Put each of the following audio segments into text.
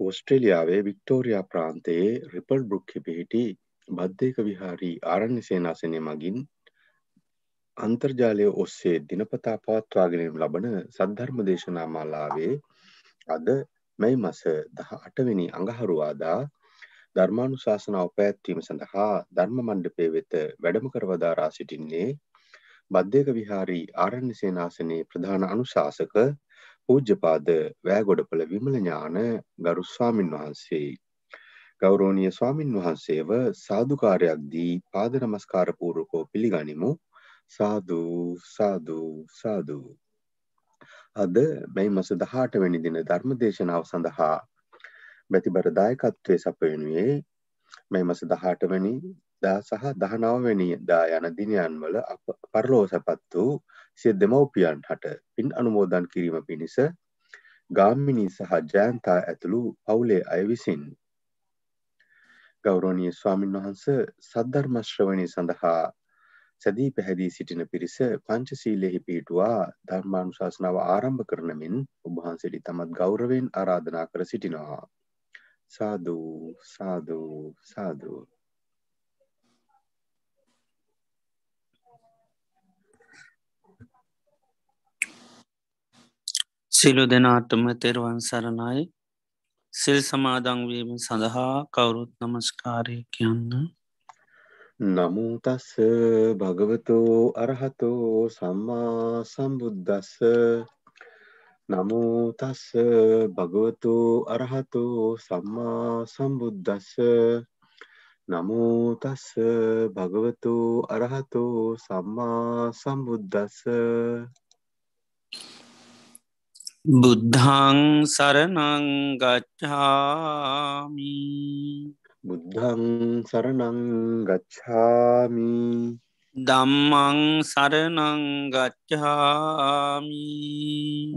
ඔස්ට්‍රේලියාවේ Victoria ප්‍රාන්තයේ ripple බෘක්හි පිහිටි බද්ධයක විහාරී ආරණ්‍ය සේනාසනය මගින් අන්තර්ජාලය ඔස්සේ දිනපතා පවත්වාගෙනම් ලබන සද්ධර්ම දේශනා මාලාවේ අද මැයි මස දහ අටවෙනි අඟහරුවාදා ධර්මානු ශාසනාව පැත්වීම සඳහා ධර්ම මණ්ඩපය වෙත වැඩම කරවදාරා සිටින්නේ බද්ධයක විහාරී ආරණ්‍ය සේනාසනයේ ප්‍රධාන අනුශාසක පූජ්‍යපාද වෑගොඩපළ විමල ඥාන ගරු ස්වාමින් වහන්සේ ගෞරෝණීය ස්වාමින් වහන්සේව සාදුකාරයක් දී පාද නමස්කාර පූර්වකෝ පිළිගනිමු. සාදු සාදු සාදු. අද මැයි මස 18 වෙනි දින ධර්ම දේශනාව සඳහා බැතිබර දායකත්වයේ සපයනුවේ මැයි මස 18 වෙනි දා සහ 19 වෙනි දා යන දිනයන් වල පරලෝ සැපත් වූ සිය දෙමව්පියන් හට පින් අනුමෝදන් කිරීම පිණිස ගාමිණී සහ ජයන්තා ඇතුළු පවුලේ අය විසින් ගෞරවනීය ස්වාමින් වහන්ස සද්ධර්ම ශ්‍රවණය සඳහා සැදී පැහැදී සිටින පිරිස පංචශීලයෙහි පිහිටුවා ධර්මානුශාසනාව ආරම්භ කරන මෙන් ඔබවහන්සේට තමත් ගෞරවයෙන් ආරාධනා කර සිටිනවා. සාදු සාදු සාදු. සිලු දෙනාටම තෙරුවන් සරණයි. සිල් සමාදංවීම සඳහා කවුරුත් නමස්කාරය කියන්න. නමුතස්ස භගවතෝ අරහතෝ සම්මා සම්බුද්ධස්ස නමුතස්ස භගවතු අරහතු සම්මා සම්බුද්ධස්ස නමුතස්ස භගවතු අරහතු සම්මා සම්බුද්ධස්ස බුද්ධං සරණං ගච්ඡාමි. බුද්ධං සරණං ගච්ඡාමි. දම්මං සරණං ගච්ඡාමි.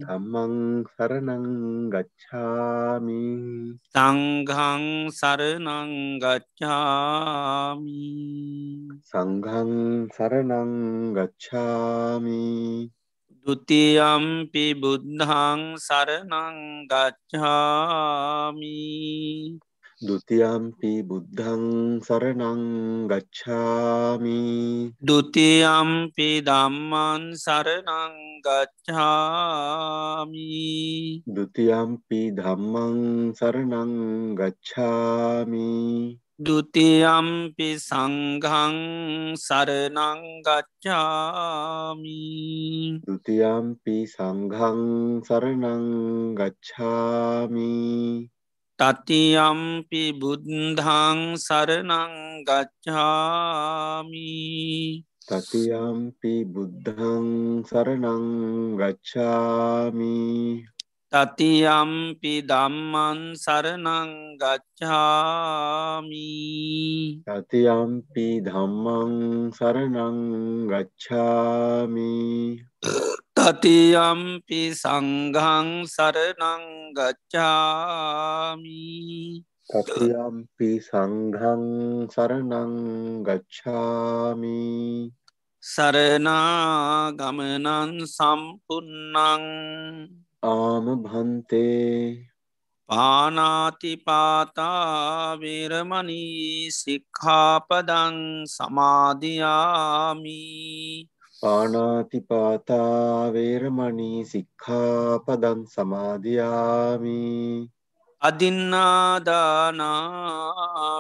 ධම්මං සරණං ගච්ඡාමි. සංඝං සරණං ගච්ඡාමි. සංඝං සරණං ගච්ඡාමි දුතියම්පි බුද්ධං සරණං ගච්ඡාමි දුතියම්පි බුද්ධං සරණං ගච්ඡාමි දුතියම්පි දම්මන් සරණං ගච්ඡාමි දුතියම්පි ධම්මං සරණං ගච්ඡාමි ဒ ුතියම්පි සංඝං සරණං ගච්ඡාමි। ဒ ුතියම්පි සංඝං සරණං ගච්ඡාමි। තතියම්පි බුද්ධං සරණං ගච්ඡාමි। තතියම්පි බුද්ධං සරණං ගච්ඡාමි තතියම්පි දම්මන් සරණං ගච්ඡාමි. තතියම්පි ධම්මං සරණං ගච්ඡාමි. තතියම්පි සංඝං සරණං ගච්ඡාමි. තතියම්පි සංඝං සරණං ගච්ඡාමි. සරනාගමනන් සම්පුන්නං ආම භන්තේ පානාතිපාතාවේරමනී සික්ඛාපදං සමාධයාමී පානාතිපාතා වේරමණී සික්ඛාපදං සමාදියාමි අදින්නාදානා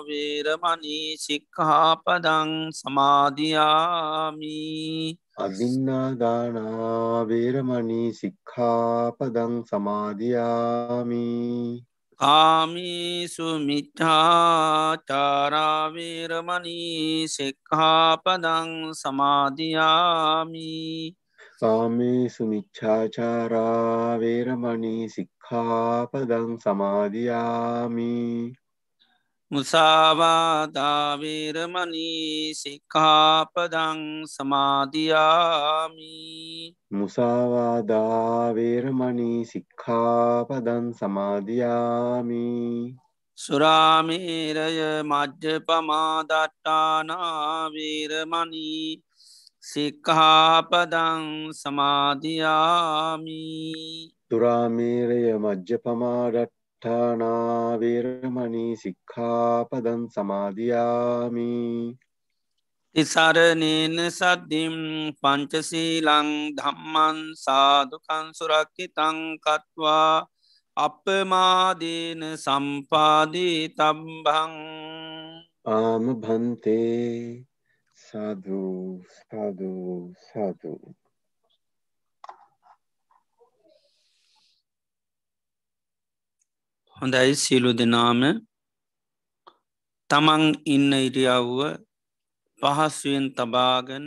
වේරමණී සික්ඛාපදං සමාදියාමි අදින්නාදානා වේරමණී සික්ඛාපදං සමාදියාමි කාමිසු මිච්ඡාචාරාවේරමණී සික්ඛාපදං සමාදියාමි කාමේසු මිච්ඡාචාරා වේරමණී සික්ඛාපදං සමාදියාමි. මුසාවාදාවේරමණී සික්ඛාපදං සමාදියාමි. මුසාවාදා වේරමණී සික්ඛාපදං සමාදියාමි. සුරාමේරය මජ්්‍යපමාදට්ටානාවේරමණී සික්ඛාපදං සමාධයාමි තුරාමේරය මජ්්‍යපමාඩට්ට අට්ඨානාවේරමණී සික්ඛාපදං සමාධයාමි තිසරණේන සද්ධිම් පංචසීලං ධම්මන් සාදුකන් සුරක්කි තංකත්වා අපමාදීන සම්පාදී තම්බං ආම භන්තේ සාධූ සාධූ සාධූ හොඳයි සියලු දෙනාම. තමන් ඉන්න ඉරියව්ව පහස්ුවෙන් තබාගෙන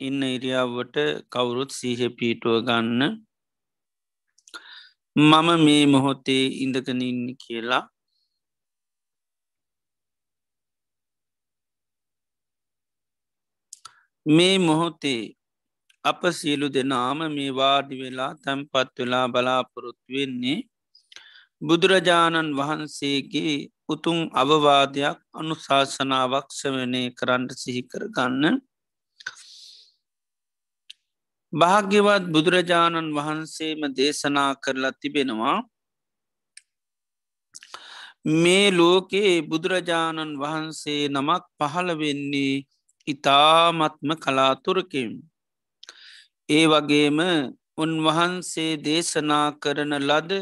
ඉන්න ඉරියව්වට කවුරුත් සීහ පීටුව ගන්න. මම මේ මොහොතේ ඉඳගෙන ඉන්න කියලා මේ මොහොතේ අප සියලු දෙනාම මේ වාඩි වෙලා තැන්පත් වෙලා බලාපොරොත්තු වෙන්නේ බුදුරජාණන් වහන්සේගේ උතුන් අවවාදයක් අනුශාසනාවක් සවනය කරන්න සිහිකර ගන්න භාග්‍යවත් බුදුරජාණන් වහන්සේම දේශනා කරලා තිබෙනවා මේ ලෝකයේ බුදුරජාණන් වහන්සේ නමක් පහළ වෙන්නේ ඉතාමත්ම කලාතුරකින් ඒ වගේම උන්වහන්සේ දේශනා කරන ලද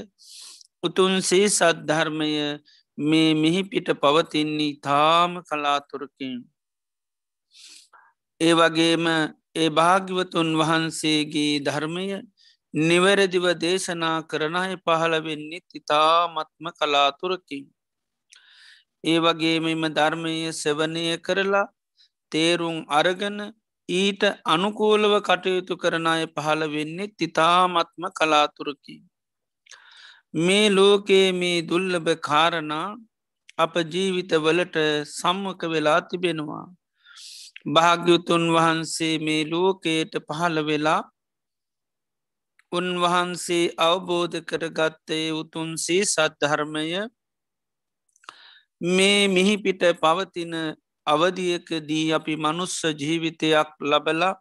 උතුන්සේ සද්ධර්මය මේ මිහිපිට පවතින්නේ තාම කලාතුරකින්. ඒ වගේම ඒ භාග්‍යවතුන් වහන්සේගේ ධර්මය නිවැරදිව දේශනා කරනය පහළ වෙන්නේ ඉතාමත්ම කලාතුරකින්. ඒ වගේ මෙම ධර්මය සෙවනය කරලා තේරුම් අරගන ඊට අනුකූලව කටයුතු කරනය පහළ වෙන්නේ තිතාමත්ම කලාතුරකින්. මේ ලෝකයේ මේ දුල්ලභ කාරණා අප ජීවිතවලට සම්මක වෙලා තිබෙනවා. භාග්‍යුතුන් වහන්සේ මේ ලෝකයට පහළ වෙලා උන්වහන්සේ අවබෝධ කරගත්තේ උතුන්සේ සද්ධර්මය මේ මිහිපිට පවතින අවධියකදී අපි මනුස්ස ජීවිතයක් ලබලා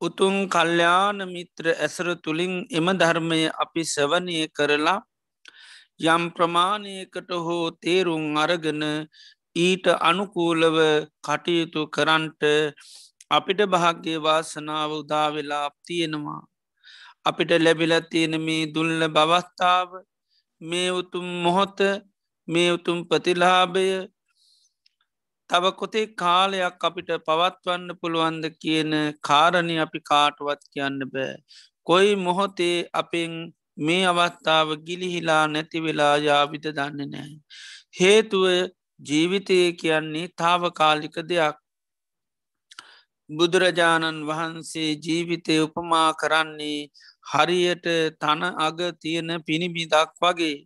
උතුන් කල්්‍යාන මිත්‍ර ඇසර තුළින් එම ධර්මය අපි සවනය කරලා යම් ප්‍රමාණයකට හෝ තේරුම් අරගෙන ඊට අනුකූලව කටයුතු කරන්ට අපිට භාග්‍ය වාසනාව උදාවෙලා තියෙනවා. අපිට ලැබිල තියෙන මේ දුල්ල බවස්ථාව මේ උතුම් මොහොත මේ උතුම් ප්‍රතිලාභය තව කොතේ කාලයක් අපිට පවත්වන්න පුළුවන්ද කියන කාරණය අපි කාටවත් කියන්න බෑ. කොයි මොහොතේ අපෙන් මේ අවස්ථාව ගිලිහිලා නැති වෙලා යාවිත දන්න නෑ. හේතුව ජීවිතය කියන්නේ තාවකාලික දෙයක්. බුදුරජාණන් වහන්සේ ජීවිතය උපමා කරන්නේ හරියට තන අග තියෙන පිණිබිදක් වගේ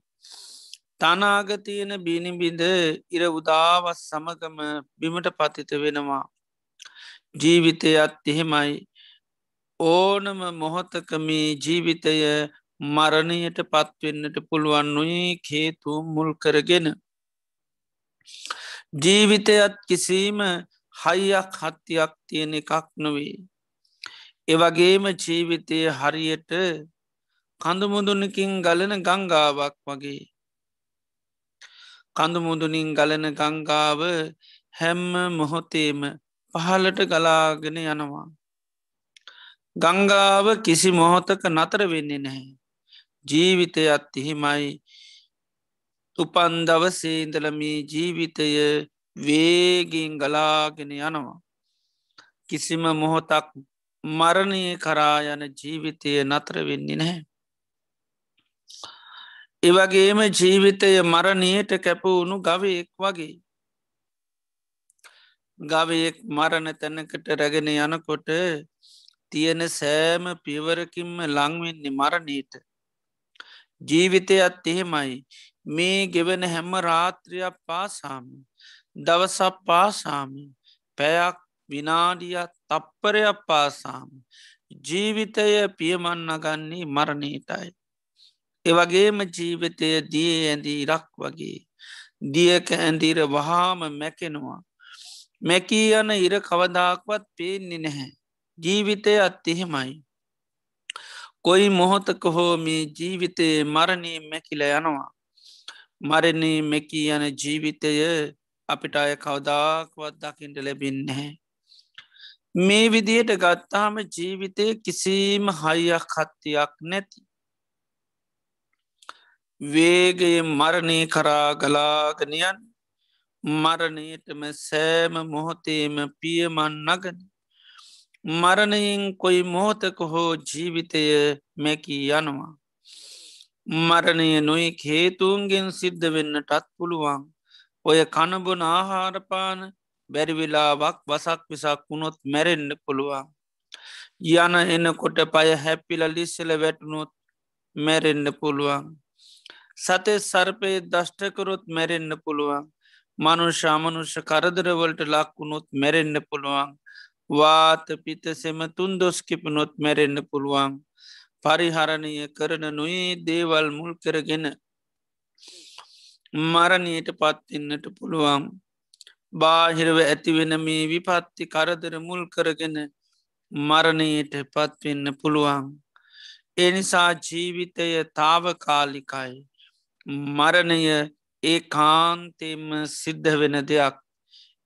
තනාගතියන බිනිබිඳ ඉර උදාවත් සමගම බිමට පතිත වෙනවා. ජීවිතයත් එහෙමයි ඕනම මොහොතකමේ ජීවිතය මරණයට පත්වෙන්නට පුළුවන් නොයි හේතු මුල් කරගෙන. ජීවිතයත් කිසිීම හයියක් හත්තියක් තියෙන එකක් නොවේ. එවගේම ජීවිතය හරියට කඳුමුදුනකින් ගලන ගංගාවක් වගේ කඳුමුදුනින් ගලන ගංගාව හැම්ම මොහොතේම පහලට ගලාගෙන යනවා. ගංගාව කිසි මොහොතක නතර වෙන්නේ නැහැ. ජීවිතයත් එහෙමයි උපන් දවසේන්දලමී ජීවිතය වේගෙන් ගලාගෙන යනවා. කිසිම මොහොතක් මරණය කරා යන ජීවිතය නතර වෙන්නේ නැහැ. එවගේම ජීවිතය මරණයට කැපවුණු ගවයෙක් වගේ. ගවයෙක් මරණ තැනකට රැගෙන යනකොට තියෙන සෑම පිවරකින්ම ලංවෙන්නේ මරණීට. ජීවිතයත් එහෙමයි මේ ගෙවන හැම රාත්‍රයක් පාසාම දවසක් පාසාම පැයක් විනාඩියත් තප්පරයක් පාසාම ජීවිතය පියමන්නගන්නේ මරණීටයි. එවගේම ජීවිතය දිය ඇඳී ඉරක් වගේ. දියක ඇඳීර වහාම මැකෙනවා. මැකී යන ඉර කවදාක්වත් පේන්නේ නැහැ. ජීවිතය අත් එහෙමයි. කොයි මොහොතක හෝ මේ ජීවිතයේ මරණී මැකිල යනවා. මරණී මෙකී යන ජීවිතය අපිට අය කවදාක්වත් දකිින්ට ලැබින්නේ. මේ විදියට ගත්තාම ජීවිතය කිසිීම හයියක් හත්තියක් නැති. වේගයේ මරණය කරා ගලාගනයන් මරණයටම සෑම මොහොතේම පියමන් නගන. මරණයෙන් කොයි මොහොතක හෝ ජීවිතය මැකී යනවා. මරණය නොයි හේතුන්ගෙන් සිද්ධ වෙන්නටත් පුළුවන්. ඔය කණබුන ආහාරපාන බැරිවෙලාවක් වසක් විසක් වුණොත් මැරෙන්න්න පුළුවන්. යන එනකොට පය හැපිල ලිස්සල වැටුණොත් මැරෙන්න්න පුළුවන්. සතේ සර්පය දෂ්ටකරොත් මැරෙන්න්න පුළුවන්. මනුෂ අමනුෂ කරදරවලට ලක්වුණොත් මැරෙන්න්න පුළුවන්. වාත පිත සෙම තුන් දොස්කිපනොත් මැරෙන්න්න පුළුවන්. පරිහරණය කරන නොයේ දේවල් මුල් කරගෙන මරණයට පත්තින්නට පුළුවන්. බාහිරව ඇතිවෙන මේ විපත්ති කරදර මුල් කරගෙන මරණයට පත්වෙන්න පුළුවන්. එනිසා ජීවිතය තාවකාලිකයි. මරණය ඒ කාන්තෙම සිද්ධ වෙන දෙයක්.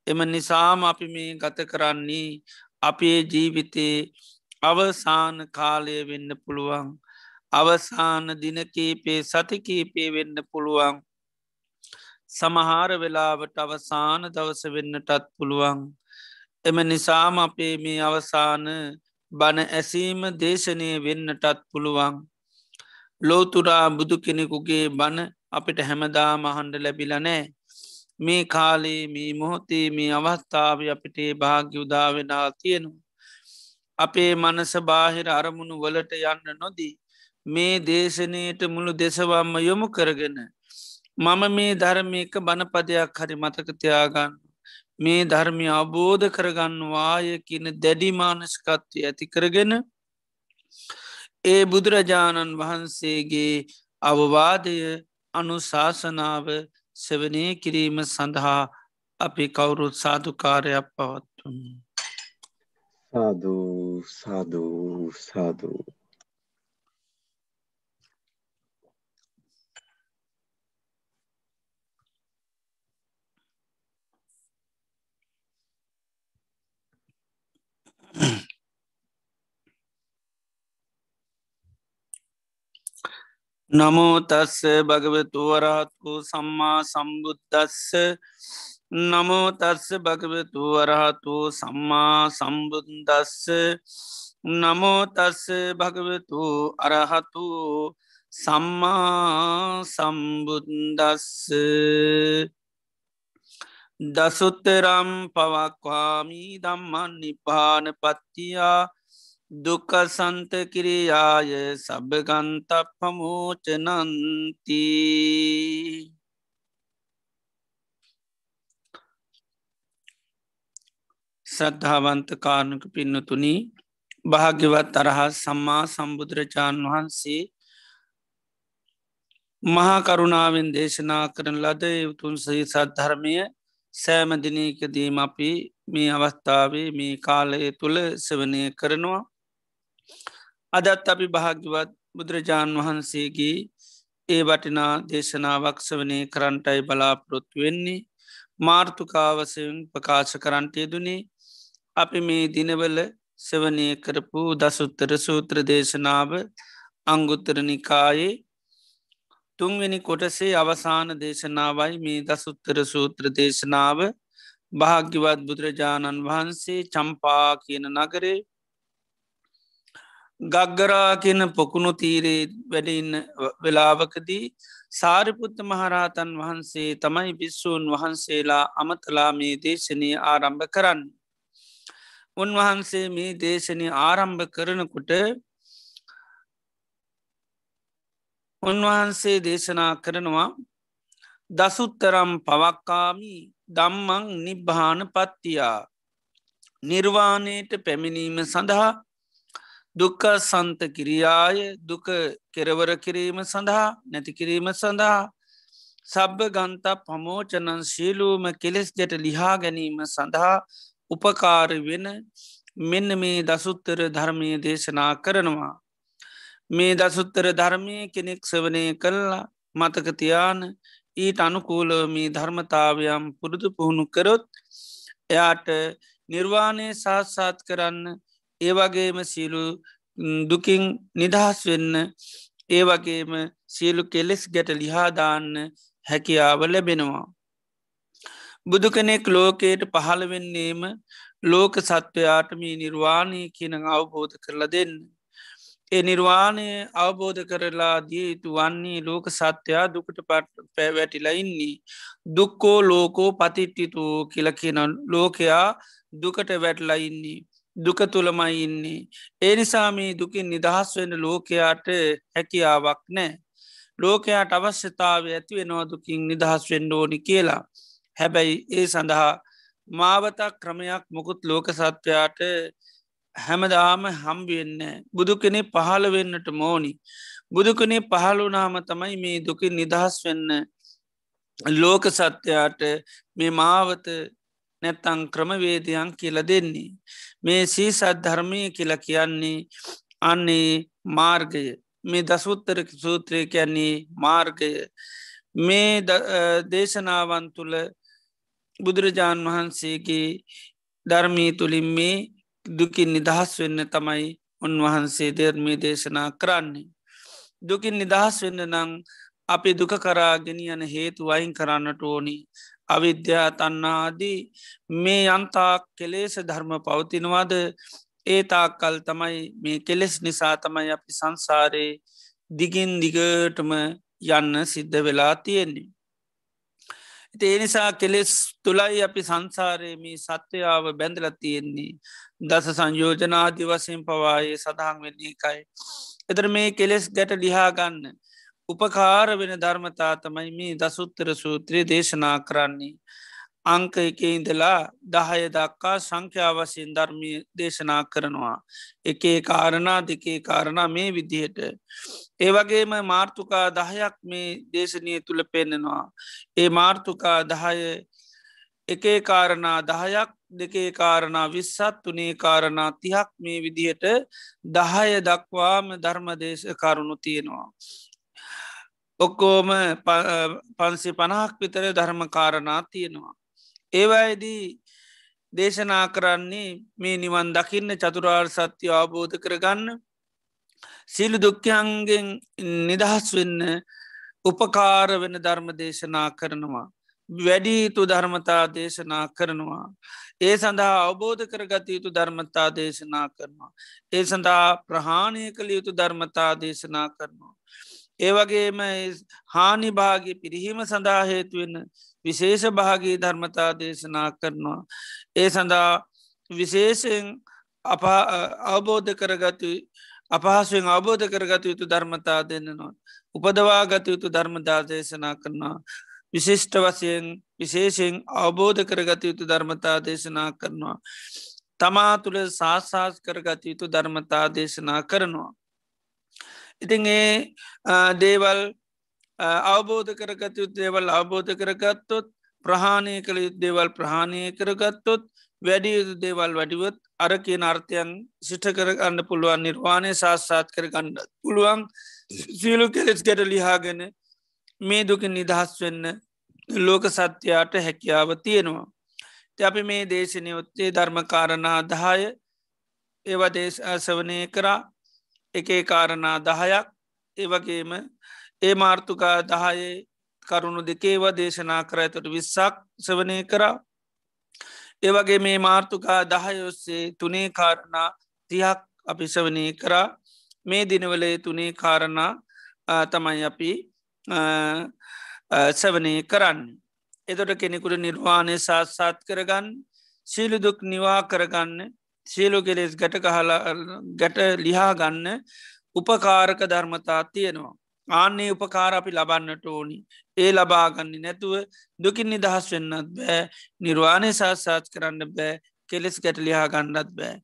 එම නිසාම අපි මේ ගත කරන්නේ අපේ ජීවිතයේ අවසාන කාලය වෙන්න පුළුවන්. අවසාන දිනකීපේ සතිකීපේ වෙන්න පුළුවන්. සමහාර වෙලාවට අවසාන දවස වෙන්නටත් පුළුවන්. එම නිසාම අපේ මේ අවසාන බණ ඇසීම දේශනය වෙන්නටත් පුළුවන්. ලෝතුරා බුදු කෙනෙකුගේ බණ අපිට හැමදා මහන්ඩ ලැබිලනෑ. මේ කාලේ මේ මොහොතේ මේ අවස්ථාව අපිටේ භාග්‍ය උදාවෙනා තියෙනවා. අපේ මනස බාහිර අරමුණු වලට යන්න නොදී. මේ දේශනයට මුළු දෙසවම්ම යොමු කරගෙන මම මේ ධර්මයක බණපදයක් හරි මතකතියාගන්න. මේ ධර්මය අවබෝධ කරගන්නවාය කියන දැඩිමානස්කත්වය ඇති කරගෙන ඒ බුදුරජාණන් වහන්සේගේ අවවාදය අනුශාසනාව සෙවනය කිරීම සඳහා අපි කවුරුත් සාධකාරයක් පවත්තුන්. සාධූ සාධූ සාධූ නමෝතස්ස භගවතු වරහත්කු සම්මා සම්බුද්ධස්ස නමෝතස්ස භගවතු වරහතු සම්මා සම්බුන්දස්ස නමෝතස්ස භගවතු අරහතු සම්මා සම්බුන්දස්ස දසුත්තරම් පවක්වාමී දම්මන් නිපාන පත්තියා දුක සන්ත කිරියාය සබගන්ත පමෝචනන්ති ශ්‍රද්ධාවන්ත කාරණක පින්නතුනි භාග්‍යවත් අරහස් සම්මා සම්බුදුරජාණන් වහන්සේ මහා කරුණාවෙන් දේශනා කරන ලද උතුන් සහි සද්ධර්මය සෑමදිනයකදීම අපි මේ අවස්ථාවේ මේ කාලය තුළ සවනය කරනවා. අදත් අපි භාග්‍යවත් බුදුරජාණන් වහන්සේගේ ඒ වටිනා දේශනාවක් සවනය කරන්ටයි බලාපොරොත්තු වෙන්නේ. මාර්ථකාවසයෙන් ප්‍රකාශ කරන්ටය දුනේ අපි මේ දිනවල සවනය කරපු දසුත්තර සූත්‍ර දේශනාව අංගුත්තරනිකායේ තුන්වෙනි කොටසේ අවසාන දේශනාවයි මේ දසුත්තර සූත්‍ර දේශනාව. භාග්‍යවත් බුදුරජාණන් වහන්සේ චම්පා කියන නගරේ ගග්ගරා කියන පොකුණු තීරේ වැඩඉන්න වෙලාවකදී සාරිපුත්ත මහරහතන් වහන්සේ තමයි බිස්සූන් වහන්සේලා අමතලා මේ දේශනය ආරම්භ කරන්න. උන්වහන්සේ මේ දේශනය ආරම්භ කරනකොට උන්වහන්සේ දේශනා කරනවා දසුත්තරම් පවක්කාමි දම්මං නිබ්භාන පත්තියා නිර්වාණයට පැමිණීම සඳහා දුක්ක සන්ත කිරියාය දුක කෙරවර කිරීම සඳහා නැතිකිරීම සඳහා සබ්භ ගන්ත පමෝචනන් ශීලූම කෙලෙස් ජට ලිහා ගැනීම සඳහා උපකාර වෙන මෙන්න මේ දසුත්තර ධර්මය දේශනා කරනවා. මේ දසුත්තර ධර්මය කෙනෙක් සවනය කල්ලා මතකතියාන ඊට අනුකූලමී ධර්මතාවයම් පුරුදු පුහුණු කරොත් එයාට නිර්වාණය සාත්සාත් කරන්න ඒවගේම සියලු දුකින් නිදහස් වෙන්න ඒ වගේම සියලු කෙලෙස් ගැට ලිහාදාන්න හැකියාව ලැබෙනවා. බුදු කෙනෙක් ලෝකයට පහළ වෙන්නේම ලෝක සත්වයාටමී නිර්වාණය කියන අවබෝධ කරලා දෙන්න. ඒ නිර්වාණය අවබෝධ කරලා දිය යුතු වන්නේ ලෝක සත්‍යයා දුකට පට පැවැටිලා ඉන්නේ. දුක්කෝ ලෝකෝ පතිට්ටිතු කියල කියන ලෝකයා දුකට වැටලා ඉන්නේ. දුක තුළමයි ඉන්නේ. ඒ නිසා මේ දුකින් නිදහස් වෙන ලෝකයාට හැකියාවක් නෑ. ලෝකයාට අවශ්‍යතාව ඇති වෙනවා දුකින් නිදහස් වෙන්න ඕනි කියලා. හැබැයි ඒ සඳහා මාවතක් ක්‍රමයක් මොකුත් ලෝක සත්වයාට හැමදාම හම්බිවෙන්න බුදු කෙනෙ පහළ වෙන්නට මෝනි. බුදු කෙනේ පහළුනාම තමයි මේ දුකින් නිදහස් වෙන්න ලෝක සත්‍යයාට මේ මාවත නැත්තං ක්‍රමවේදයන් කියල දෙන්නේ. මේ සීසත් ධර්මය කියල කියන්නේ අන්නේ මාර්ගය මේ දසුත්තර සූත්‍රය කියන්නේ මාර්ගය මේ දේශනාවන් තුළ බුදුරජාණන් වහන්සේගේ ධර්මී තුළින් මේ දුකින් නිදහස් වෙන්න තමයි උන්වහන්සේ ධර්මී දේශනා කරන්නේ. දුකින් නිදහස් වෙන්න නං අපි දුක කරාගෙන යන හේතු වයින් කරන්නට ඕනි අවිද්‍යා තන්නාදී මේ යන්තාක් කෙලේස ධර්ම පවතිනවාද ඒ තාක්කල් තමයි මේ කෙලෙස් නිසා තමයි අපි සංසාරයේ දිගින් දිගටම යන්න සිද්ධ වෙලා තියෙන්නේ. ඒ නිසා කෙලෙස් තුළයි අපි සංසාරයමී සත්‍යයාව බැඳල තියෙන්නේ දස සංයෝජනාදි වසයෙන් පවායේ සඳහන් වෙන්නේ එකයි. එතර මේ කෙලෙස් ගැට ලිහාගන්න උපකාර වෙන ධර්මතා තමයි මේ දසුත්තර සූත්‍රයේ දේශනා කරන්නේ. අංක එක ඉඳලා දහය දක්කා සංඛ්‍යාවසයෙන් ධර්මය දේශනා කරනවා. එකේ කාරණා දෙකේ කාරණා මේ විදිහට. ඒවගේම මාර්ථකා දහයක් මේ දේශනය තුළ පෙන්නෙනවා. ඒ මාර්ථකා දහය එකේ කාරණා දහයක් දෙකේ කාරණා විස්සත් තුනේ කාරණා තිහක් මේ විදිහට දහය දක්වාම ධර්මදේශ කරුණු තියෙනවා. ඔක්කෝම පන්සි පණහක් විතර ධර්ම කාරණා තියෙනවා. ඒවායිදී දේශනා කරන්නේ මේ නිවන් දකින්න චතුරාර් සත්‍ය අවබෝධ කරගන්න සිලු දුක්ඛයන්ගෙන් නිදහස් වෙන්න උපකාර වෙන ධර්ම දේශනා කරනවා. වැඩීතු ධර්මතා දේශනා කරනවා. ඒ සඳහා අවබෝධ කරගත යුතු ධර්මතා දේශනා කරනවා. ඒ සඳහා ප්‍රහාණය කළ යුතු ධර්මතා දේශනා කරනවා. ඒවගේම හානි භාගි පිරිහීම සඳහා හේතුවෙන විශේෂ භාගී ධර්මතා දේශනා කරනවා. ඒ සඳහා විශේෂයෙන් අප අවබෝධ කරගතු අපහසුවෙන් අවබෝධ කරගත යුතු ධර්මතා දෙන්නනවා. උපදවා ගත යුතු ධර්මතා දේශනා කරනවා. විශිෂ්ට වසයෙන් විශේෂයෙන් අවබෝධ කරගත යුතු ධර්මතා දේශනා කරනවා. තමා තුළ සාසාස් කරගත යුතු ධර්මතා දේශනා කරනවා. ඉතින් ඒ දේවල් අවබෝධ කරගත යුත් දේවල් අවබෝධ කරගත්තොත් ප්‍රහාණය කළ යුත් දේවල් ප්‍රහාණය කරගත්තොත් වැඩි යුතු දේවල් වැඩිවත් අර කියන අර්ථයන් සිට කරගන්න පුළුවන් නිර්වාණය සාස්සාත් කරගන්න පුළුවන් සීලු කෙලෙස් ගැට ලිහාගෙන මේ දුකින් නිදහස් වෙන්න ලෝක සත්‍යයාට හැකියාව තියෙනවා. අපි මේ දේශනය ඔත්තේ ධර්මකාරණා දහය ඒවා දේශවනය කරා එකේ කාරණා දහයක් ඒවගේම ඒ මාර්ථකා දහයේ කරුණු දෙකේව දේශනා කර ඇතට විස්සක් සවනය කරා ඒවගේ මේ මාර්ථකා දහයොස්සේ තුනේ කාරණා තියක් අපි සවනය කරා මේ දිනවලේ තුනේ කාරණා තමයි අපි සවනය කරන්න. එතොට කෙනෙකුට නිර්වාණය සාත්සාත් කරගන්න සීලුදුක් නිවා කරගන්න සියලු කෙලෙස් ගැට කහල ගැට ලිහා ගන්න උපකාරක ධර්මතා තියෙනවා. ආන්නේ උපකාර අපි ලබන්නට ඕනි. ඒ ලබාගන්නේ නැතුව දුකින් නිදහස් වෙන්නත් බෑ නිර්වාණය සාත්සාත් කරන්න බෑ කෙලෙස් ගැට ලිහා ගන්නත් බෑ.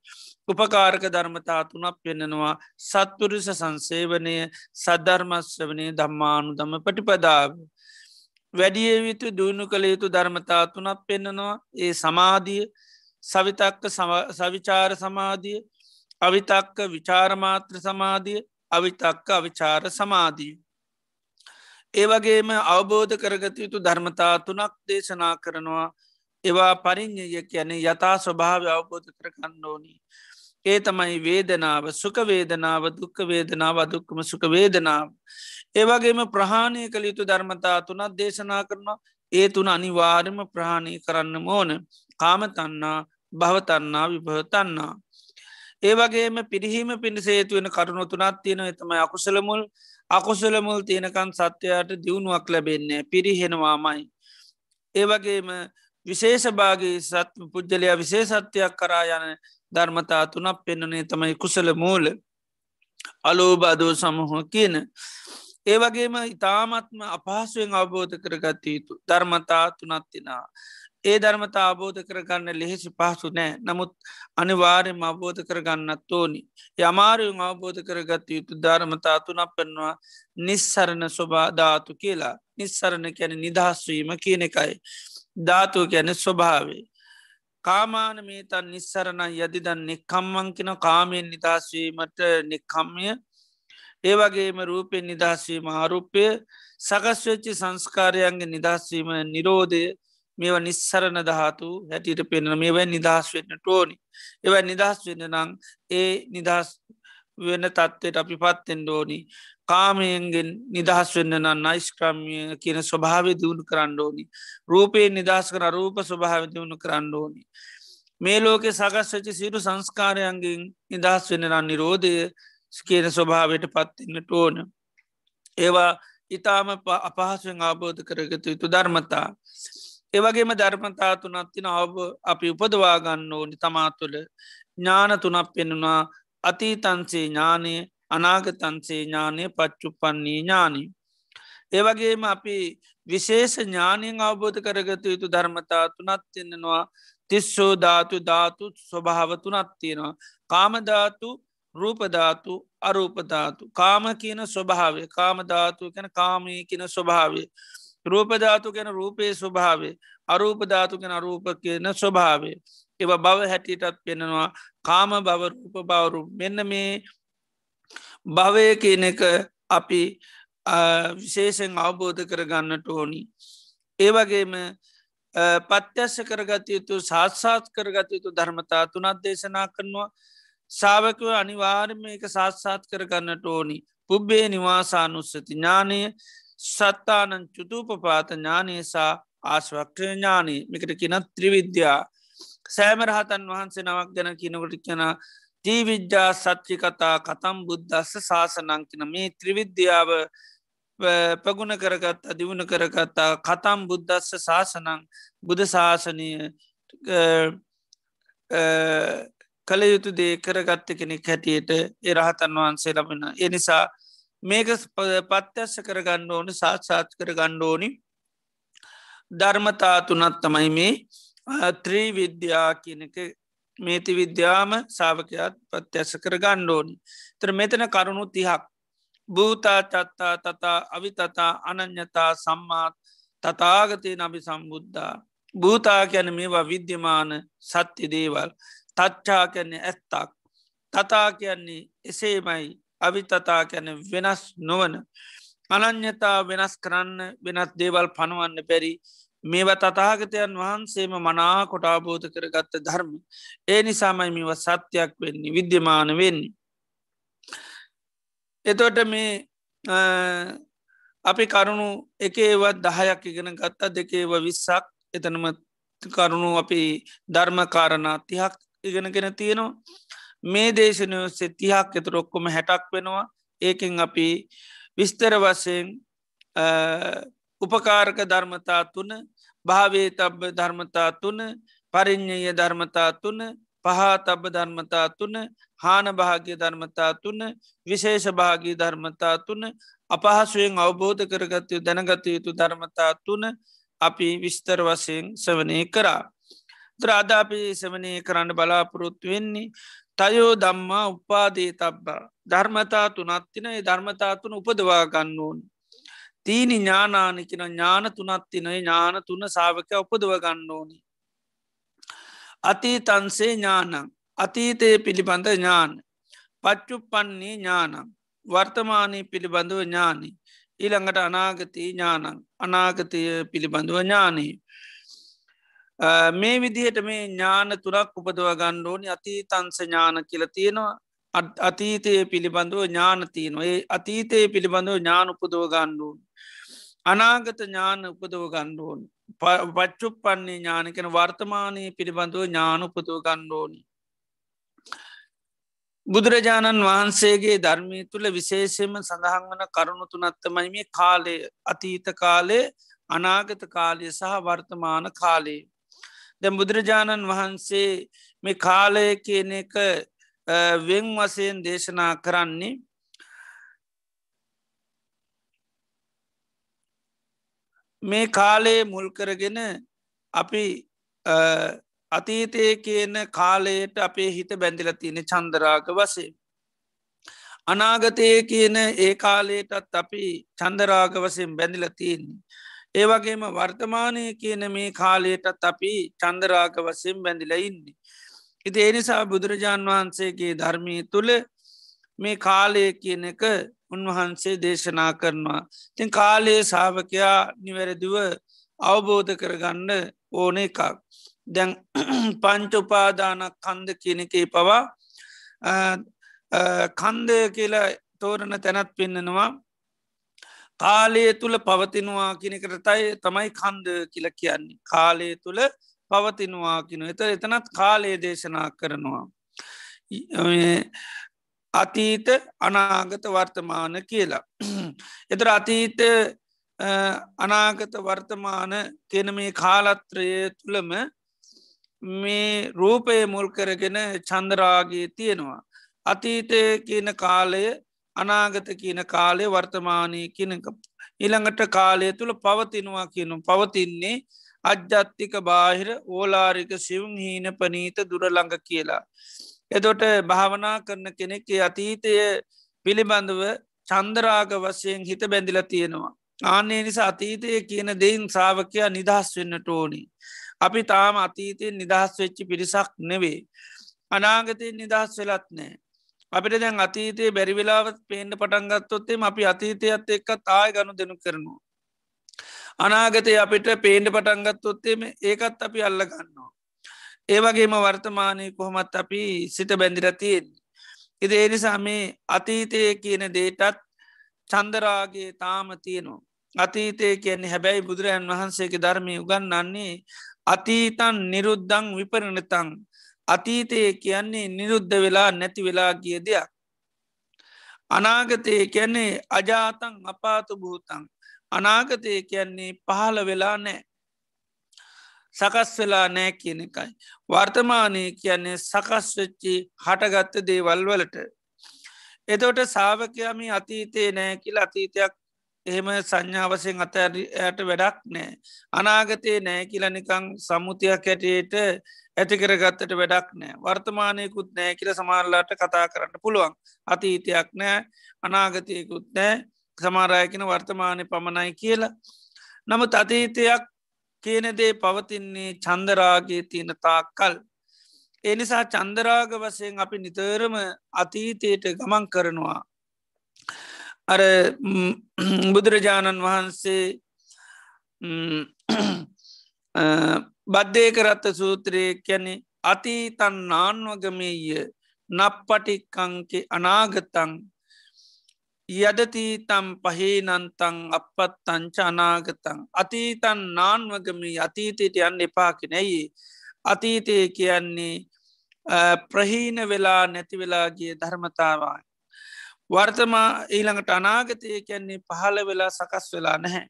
උපකාරක ධර්මතා තුනක් පෙන්නෙනවා සත්පුරුෂ සංසේවනය සද්ධර්මස්වනය දම්මානු දම පටිපදාව. වැඩිය යුතු දුණු කළ යුතු ධර්මතා තුනක් පෙන්න්නනවා ඒ සමාධිය සවිතක්ක සවිචාර සමාධිය අවිතක්ක විචාරමාත්‍ර සමාධිය අවිතක්ක අවිචාර සමාධී. ඒවගේම අවබෝධ කරගත යුතු ධර්මතා තුනක් දේශනා කරනවා ඒවා පරිින්්ඥය කියන යථා ස්වභාව අවබෝධ කරගන්න ඕනි. ඒ තමයි වේදනාව සුක වේදනාව දුක්ක වේදනාව අදුක්කම සුක වේදනාව. ඒවගේම ප්‍රහාණය කළ යුතු ධර්මතා තුනත් දේශනා කරනවා ඒ තුන අනිවාර්යම ප්‍රහාණය කරන්න ඕන කාමතන්නා භවතන්නා විභවතන්නා. ඒවගේම පිරිහීම පිණිසේතුවෙන කරුණු තුනත් තියෙන එතමයි අකුසලමුල් අකුසලමුල් තියෙනකන් සත්‍යයට දියුණුවක් ලැබෙන්නේ පිරිහෙනවාමයි. ඒවගේම විශේෂභාගේ සත් පුද්ගලයා විශේෂත්වයක් කරා යන ධර්මතා තුනක් පෙන්න්නනේ තමයි කුසල මූල අලෝබාදෝ සමහෝ කියන. ඒවගේම ඉතාමත්ම අපහසුවෙන් අවබෝධ කරගත යුතු ධර්මතා තුනත්තිනා. ඒ ධර්මතා අබෝධ කරගන්න ලෙහෙසි පහසු නෑ නමුත් අනිවාරයෙන් අවබෝධ කරගන්නත් ඕනි. යමාරයුන් අවබෝධ කරගත යුතු ධර්මතා තුනක් පෙන්වා නිස්සරණ ස්වභා ධාතු කියලා නිස්සරණ කැන නිදහස්වීම කියන එකයි. ධාතුව ගැන ස්වභාවේ. කාමාන මේ තන් නිස්සරණ යදිදන් නෙක්කම්මංකින කාමයෙන් නිදහස්වීමට නෙක්කම්ය ඒවගේම රූපෙන් නිදහස්වීම ආරුපය සකස්වෙච්චි සංස්කාරයන්ගේ නිදහස්වීම නිරෝධය මේව නිස්සරණ දහතු හැටියට පෙන්න මේවැ නිදහස් වෙන්න ටෝනි ඒව නිදහස් වෙන්න නං ඒ නිදහස් වෙන තත්ත්වයට අපි පත්තෙන් ඩෝනි කාමයෙන්ගෙන් නිදහස් වෙන්න නම් නයිස්ක්‍රමිය කියන ස්වභාව දියුණු කරන්න ඕනි. රූපයේ නිදහස් කර රූප ස්වභාව දියුණු කරන්න ඕනි. මේ ලෝකෙ සකස් වෙචි සිරු සංස්කාරයන්ගෙන් නිදහස් වෙන්න නම් නිරෝධය කියන ස්වභාවයට පත්තින්නට ඕන. ඒවා ඉතාම අපහසුවෙන් ආබෝධ කරගත යුතු ධර්මතා. ඒවගේම ධර්මතා තුනත්තින අවබ අපි උපදවාගන්න ඕනි තමා තුළ. ඥාන තුනක් පෙනුනා අතීතන්සේ ඥානය අනාගතන්සේ ඥානය පච්චුපන්නේ ඥානී. ඒවගේම අපි විශේෂ ඥානයෙන් අවබෝධ කරගත යුතු ධර්මතා තුනත් එන්නවා තිස්සෝ ධාතු ධාතු ස්වභාව තුනත් තියෙනවා. කාමධාතු රූපධාතු අරූපධාතු කාම කියන ස්වභාවය කාමධාතු ගැන කාමී කියන ස්වභාවය. රූපධාතු ගැන රූපයේ ස්වභාවේ අරූපධාතු ගැන අරූප කියන ස්වභාවේ එව බව හැටියටත් පෙනෙනවා කාම බවරූප බවරු මෙන්න මේ භවය කියන එක අපි විශේෂෙන් අවබෝධ කරගන්නට ඕනි. ඒවගේම පත්‍යස්ස කරගත යුතු සාත්සාත් කරගත යුතු ධර්මතා තුනත් දේශනා කරනවා. සාාවකව අනිවාර්ම එක සාත්සාත් කරගන්නට ඕනි. පුබ්බේ නිවාසානුස්සති ඥානය සත්තානන් චුතුපපාත ඥානයසා ආශ්වක්්‍ර ඥානී. මිකට කිනත් ත්‍රිවිද්‍යා. සෑමරහතන් වහන්සේ නවක් ගැන කියනකොට කියන ජීවිද්‍යා සච්චි කතා කතම් බුද්ධස්ස ශාසනංකින මේ ත්‍රිවිද්‍යාව ප්‍රගුණ කරගත් අදිවුණ කරගත්තා කතම් බුද්ධස්ස ශාසනං බුද ශාසනය කළ යුතු දේ කරගත්ත කෙනෙක් හැටියට එරහතන් වහන්සේ ලබෙන. එනිසා මේක පත්‍යස්ස කරගන්න ඕන සාත්සාත් කර ගණ්ඩෝනි ධර්මතා තුනත් තමයි මේ ත්‍රී විද්‍යා කියනක මේති විද්‍යාම සාාවකයාත් පත්‍යස්ස කර ගණ්ඩෝනි තර මෙතන කරුණු තිහක්. භූතා චත්තා තතා අවිතතා අනං්‍යතා සම්මාත් තතාගතය නබි සම්බුද්ධා භූතා ගැන මේවා විද්‍යමාන සත්‍ය දේවල්. තච්චා කැන්නේ ඇත්තක්. තතා කියන්නේ එසේමයි. අවිතතා කැන වෙනස් නොවන අනං්‍යතා වෙනස් කරන්න වෙනස් දේවල් පනුවන්න පැරි මේව තතාගතයන් වහන්සේම මනා කොටාබෝධ කරගත්ත ධර්ම. ඒ නිසාමයි මෙව සත්‍යයක් වෙන්නේ විද්‍යමාන වෙන්නේ. එතොට මේ අපි කරුණු එකේවත් දහයක් ඉගෙන ගත්තා දෙකේව විස්සක්. එතනම කරුණු අපි ධර්මකාරණා තිහක් ඉගෙනගෙන තියෙනවා. මේ දේශනයස්සේ තිහක් එතුර ඔක්කොම හැටක් වෙනවා ඒකෙන් අපි විස්තර වසයෙන් උපකාරක ධර්මතා තුන භාවේ තබ්බ ධර්මතා තුන පරිින්්ඥය ධර්මතා තුන පහතබ ධර්මතා තුන හාන භාග්‍ය ධර්මතා තුන විශේෂ භාගී ධර්මතා තුන අපහසුවෙන් අවබෝධ කරගතයු දැනගත යුතු ධර්මතා තුන අපි විස්තර වසයෙන් සවනය කරා. ද්‍රාධාපි සවනය කරන්න බලාපොරොත්තු වෙන්නේ තයෝ දම්මා උපාදේ තබ්බා. ධර්මතා තුනත්තින ධර්මතා තුන උපදවා ගන්න ඕන්. තීනි ඥානානිකෙන ඥාන තුනත්තින ඥාන තුන සාාවක උපදව ගන්න ඕනි. අතීතන්සේ ඥානම් අතීතය පිළිබඳ ඥාන. පච්චුපන්නේ ඥානම් වර්තමානය පිළිබඳව ඥානී. ඊළඟට අනාගතී ඥානං. අනාගතය පිළිබඳව ඥානී. මේ විදිහට මේ ඥාන තුරක් උපදව ගණ්ඩෝනි අති තන්ස ඥාන කියල තියෙනවා. අතීතය පිළිබඳව ඥානතියන ඒ අතීතය පිළිබඳව ඥාන උපදව ගණ්ඩුවන් අනාගත ඥාන උපදව ගණ්ඩුවන් පච්චුප් පන්නේ ඥානකෙන වර්තමානය පිළිබඳව ඥාන උපදව ගණ්ඩෝනි බුදුරජාණන් වහන්සේගේ ධර්මී තුළ විශේෂයම සඳහන් වන කරුණු තුනත්තමයි මේ කාලය. අතීත කාලේ අනාගත කාලය සහ වර්තමාන කාලේ දැ බුදුරජාණන් වහන්සේ මේ කාලය කියන එක වෙන් වසයෙන් දේශනා කරන්නේ මේ කාලයේ මුල්කරගෙන අපි අතීතය කියන කාලයට අපේ හිත බැඳිල තියෙන චන්දරාග වසේ. අනාගතය කියන ඒ කාලයටත් අපි චන්දරාග වසයෙන් බැඳිල තියන්නේ. ඒවගේම වර්තමානය කියන මේ කාලයටත් අපි චන්දරාග වසයෙන් බැඳිල ඉන්නේ. ඉති එනිසා බුදුරජාණන් වහන්සේගේ ධර්මී තුළ මේ කාලය කියන එක උන්වහන්සේ දේශනා කරනවා. තින් කාලයේ සාාවකයා නිවැරදිව අවබෝධ කරගන්න ඕන එකක්. දැන් පංච උපාදානක් කන්ද කියනකේ පවා කන්දය කියලා තෝරණ තැනත් පෙන්න්නනවා කාලය තුළ පවතිනවා කෙනෙකරතයි තමයි කන්ද කියල කියන්නේ. කාලය තුළ පවතිනවා කිනු එත එතනත් කාලයේ දේශනා කරනවා. අතීත අනාගත වර්තමාන කියලා. එතර අතීත අනාගත වර්තමාන කියන මේ කාලත්‍රය තුළම මේ රූපය මුල් කරගෙන චන්දරාගේ තියෙනවා. අතීතය කියන කාලය අනාගත කියන කාලය වර්තමානය කියනක. ඉළඟට කාලය තුළ පවතිනවා කියනු පවතින්නේ අජ්ජත්තික බාහිර ඕලාරික සිවුම් හීන පනීත දුරළඟ කියලා. එදොට භාවනා කරන කෙනෙක් අතීතය පිළිබඳව චන්දරාග වශයෙන් හිත බැඳිල තියෙනවා. ආනේ නිසා අතීතය කියන දෙයින් සාාවකයා නිදහස් වෙන්න ටෝනි. අපි තාම අතීතයෙන් නිදහස් වෙච්චි පිරිසක් නෙවේ. අනාගතයෙන් නිදහස් වෙලත් නෑ. අපිට දැන් අතීතයේ බැරිවෙලාවත් පේන්ඩ පටන්ගත්තොත්තේ අපි අතීතයත් එක්ක තාය ගණු දෙනු කරනවා. අනාගතය අපිට පේන්ඩ පටන්ගත්තොත්තේම ඒකත් අපි අල්ල ගන්නවා. ඒවගේම වර්තමානය කොහොමත් අපි සිත බැඳිරතියෙන්. ඉද ඒනිසා මේ අතීතය කියන දේටත් චන්දරාගේ තාම තියනවා. අතීතය කියන්නේ හැබැයි බුදුරජන් වහන්සේගේ ධර්මය උගන්නන්නේ අතීතන් නිරුද්ධං විපරණතං අතීතය කියන්නේ නිරුද්ධ වෙලා නැති වෙලා ගිය දෙයක්. අනාගතය කියන්නේ අජාතන් අපාතු භූතන් අනාගතය කියන්නේ පහළ වෙලා නෑ. සකස් වෙලා නෑ කියන එකයි. වර්තමානය කියන්නේ සකස් වෙච්චි හටගත්ත දේවල් වලට. එතෝට සාාවකයම අතීතයේ නෑ කියල අතීතයක් එහෙම සංඥාවසයෙන් අතයට වැඩක් නෑ. අනාගතයේ නෑ කියලනිකං සම්මුතියක් හැටියට ඇතිකරගත්තට වැඩක් නෑ වර්තමානයකුත් නෑ කියල සමාරලාට කතා කරන්න පුළුවන් අතීතයක් නෑ අනාගතයකුත් නෑ සමාරයකෙන වර්තමානය පමණයි කියලා. නමුත් අතීතයක් කියනදේ පවතින්නේ චන්දරාගේ තියෙන තාක්කල්. එනිසා චන්දරාග වසයෙන් අපි නිතරම අතීතයට ගමන් කරනවා. අර බුදුරජාණන් වහන්සේ බද්ධය කරත්ත සූත්‍රය කැනෙ අතීතන් නාන්වගමේය නප්පටික්කංකෙ අනාගතං යදතීතම් පහේනන්තං අපත්තංච අනාගතං. අතීතන් නාන්වගමී අතීතයට යන්න එපාකිනෙයි අතීතය කියන්නේ ප්‍රහීන වෙලා නැති වෙලාගේ ධර්මතාවයි වර්තමා ඊළඟට අනාගතය කියන්නේ පහළ වෙලා සකස් වෙලා නැහැ.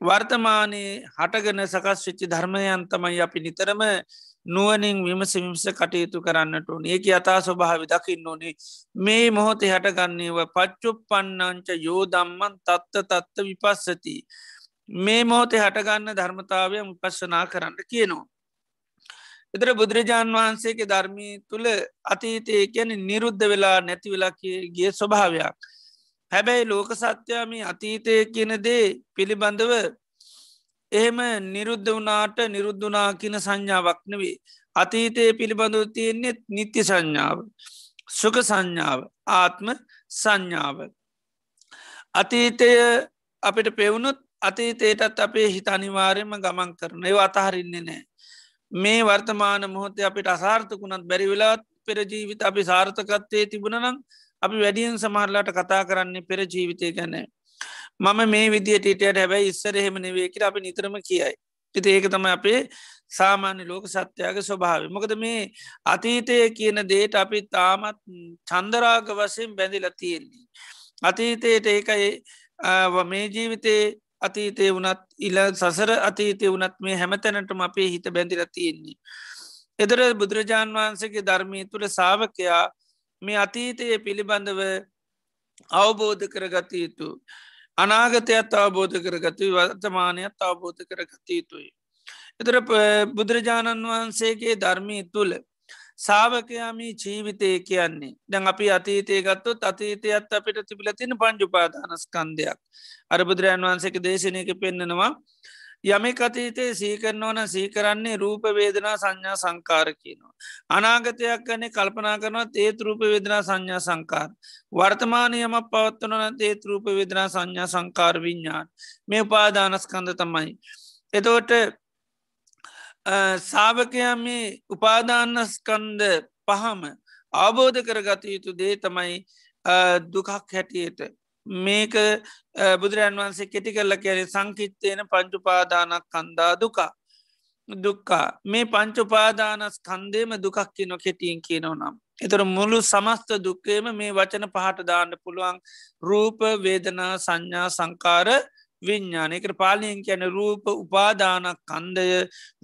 වර්තමානයේ හටගන සකස් වෙච්චි ධර්මයන් තමයි අපි නිතරම නුවනින් විමස විමස කටයුතු කරන්නට ඕන. ඒක අතා ස්වභාවි දකින්න ඕනේ. මේ මොහොත හටගන්නේව පච්චුප් පන්නංච යෝදම්මන් තත්ත තත්ත විපස්සති. මේ මොහොතේ හටගන්න ධර්මතාවය විපස්සනා කරන්න කියනවා. එතර බුදුරජාණන් වහන්සේගේ ධර්මී තුළ අතීතය කියන නිරුද්ධ වෙලා නැති වෙලා ගිය ස්වභාවයක්. හැබැයි ලෝක සත්‍යයාම අතීතය කියන දේ පිළිබඳව එහෙම නිරුද්ධ වනාට නිරුද්ධනා කියන සංඥාවක් නෙවේ. අතීතය පිළිබඳව තියෙන්නේෙත් නිත්‍ය සංඥාව. සුක සංඥාව ආත්ම සංඥාව. අතීතය අපිට පෙවුණුත් අතීතයටත් අපේ හිත අනිවාරයම ගමන් කරන ඒ අතහරින්නේ නෑ මේ වර්තමාන මොහොතේ අපිට අසාර්ථකුණත් බැරිවෙලාත් පෙර ජීවිත අපි සාර්ථකත්වය තිබුණනම් අපි වැඩියෙන් සමහරලාට කතා කරන්නේ පෙර ජීවිතය ගැන. මම මේ විදිට ටට හැබැයි ඉස්සර එහෙම නෙවේකිට අපි නිතරම කියයි. ඉති ඒක තම අපේ සාමාන්‍ය ලෝක සත්‍යයාග ස්වභාව මොකද මේ අතීතය කියන දේට අපි තාමත් චන්දරාග වසයෙන් බැඳිල තියෙන්නේ. අතීතයට ඒකයි මේ ජීවිතේ අතීතය වනත් ඉල සසර අතීතය වනත් මේ හැමතැනටම අපේ හිත බැඳිල තියෙන්නේ. එදර බුදුරජාණන් වහන්සේගේ ධර්මී තුළ සාාවකයා මේ අතීතය පිළිබඳව අවබෝධ කරගත යුතු. අනාගතයත් අවබෝධ කරගතු වර්තමානයත් අවබෝධ කරගත යුතුයි. එතර බුදුරජාණන් වහන්සේගේ ධර්මී තුළ සාාවකයාමී ජීවිතය කියන්නේ දැන් අපි අතීතය ගත්තොත් අතීතයත් අපිට තිබිල තින පංජුපාදානස්කන්දයක් අර බුදුරජන් වහන්සේක දේශනයක පෙන්න්නනවා යමෙක් අතීතයේ සීකරන ඕන සීකරන්නේ රූප වේදනා සංඥා සංකාර කියනවා. අනාගතයක් කනේ කල්පනා කරනවත් ඒත් රූප වේදනා සංඥා සංකාර. වර්තමානයම පවත්වනන ඒත් රූප වේදනා සංඥා සංකාර විඤ්ඥාන් මේ උපාදානස්කන්ද තමයි. එතවට සාාවකයා මේ උපාදාන්නස්කන්ද පහම අවබෝධ කරගත යුතු දේ තමයි දුකක් හැටියට. මේක බුදුරන් වන්සේ කෙටි කරල කැරේ සංකිත්තයන පංචුපාදානක් කන්දා දුකා. දුක්කා මේ පංචුපාදානස් කන්දේම දුකක් කියන කෙටියෙන් කියනව නම්. එතර මුළු සමස්ත දුක්කේම මේ වචන පහට දාන්න පුළුවන්. රූප වේදනා සංඥා සංකාර විඤ්ඥානයකට පාලියෙන් කියන රූප උපාදානක් කන්දය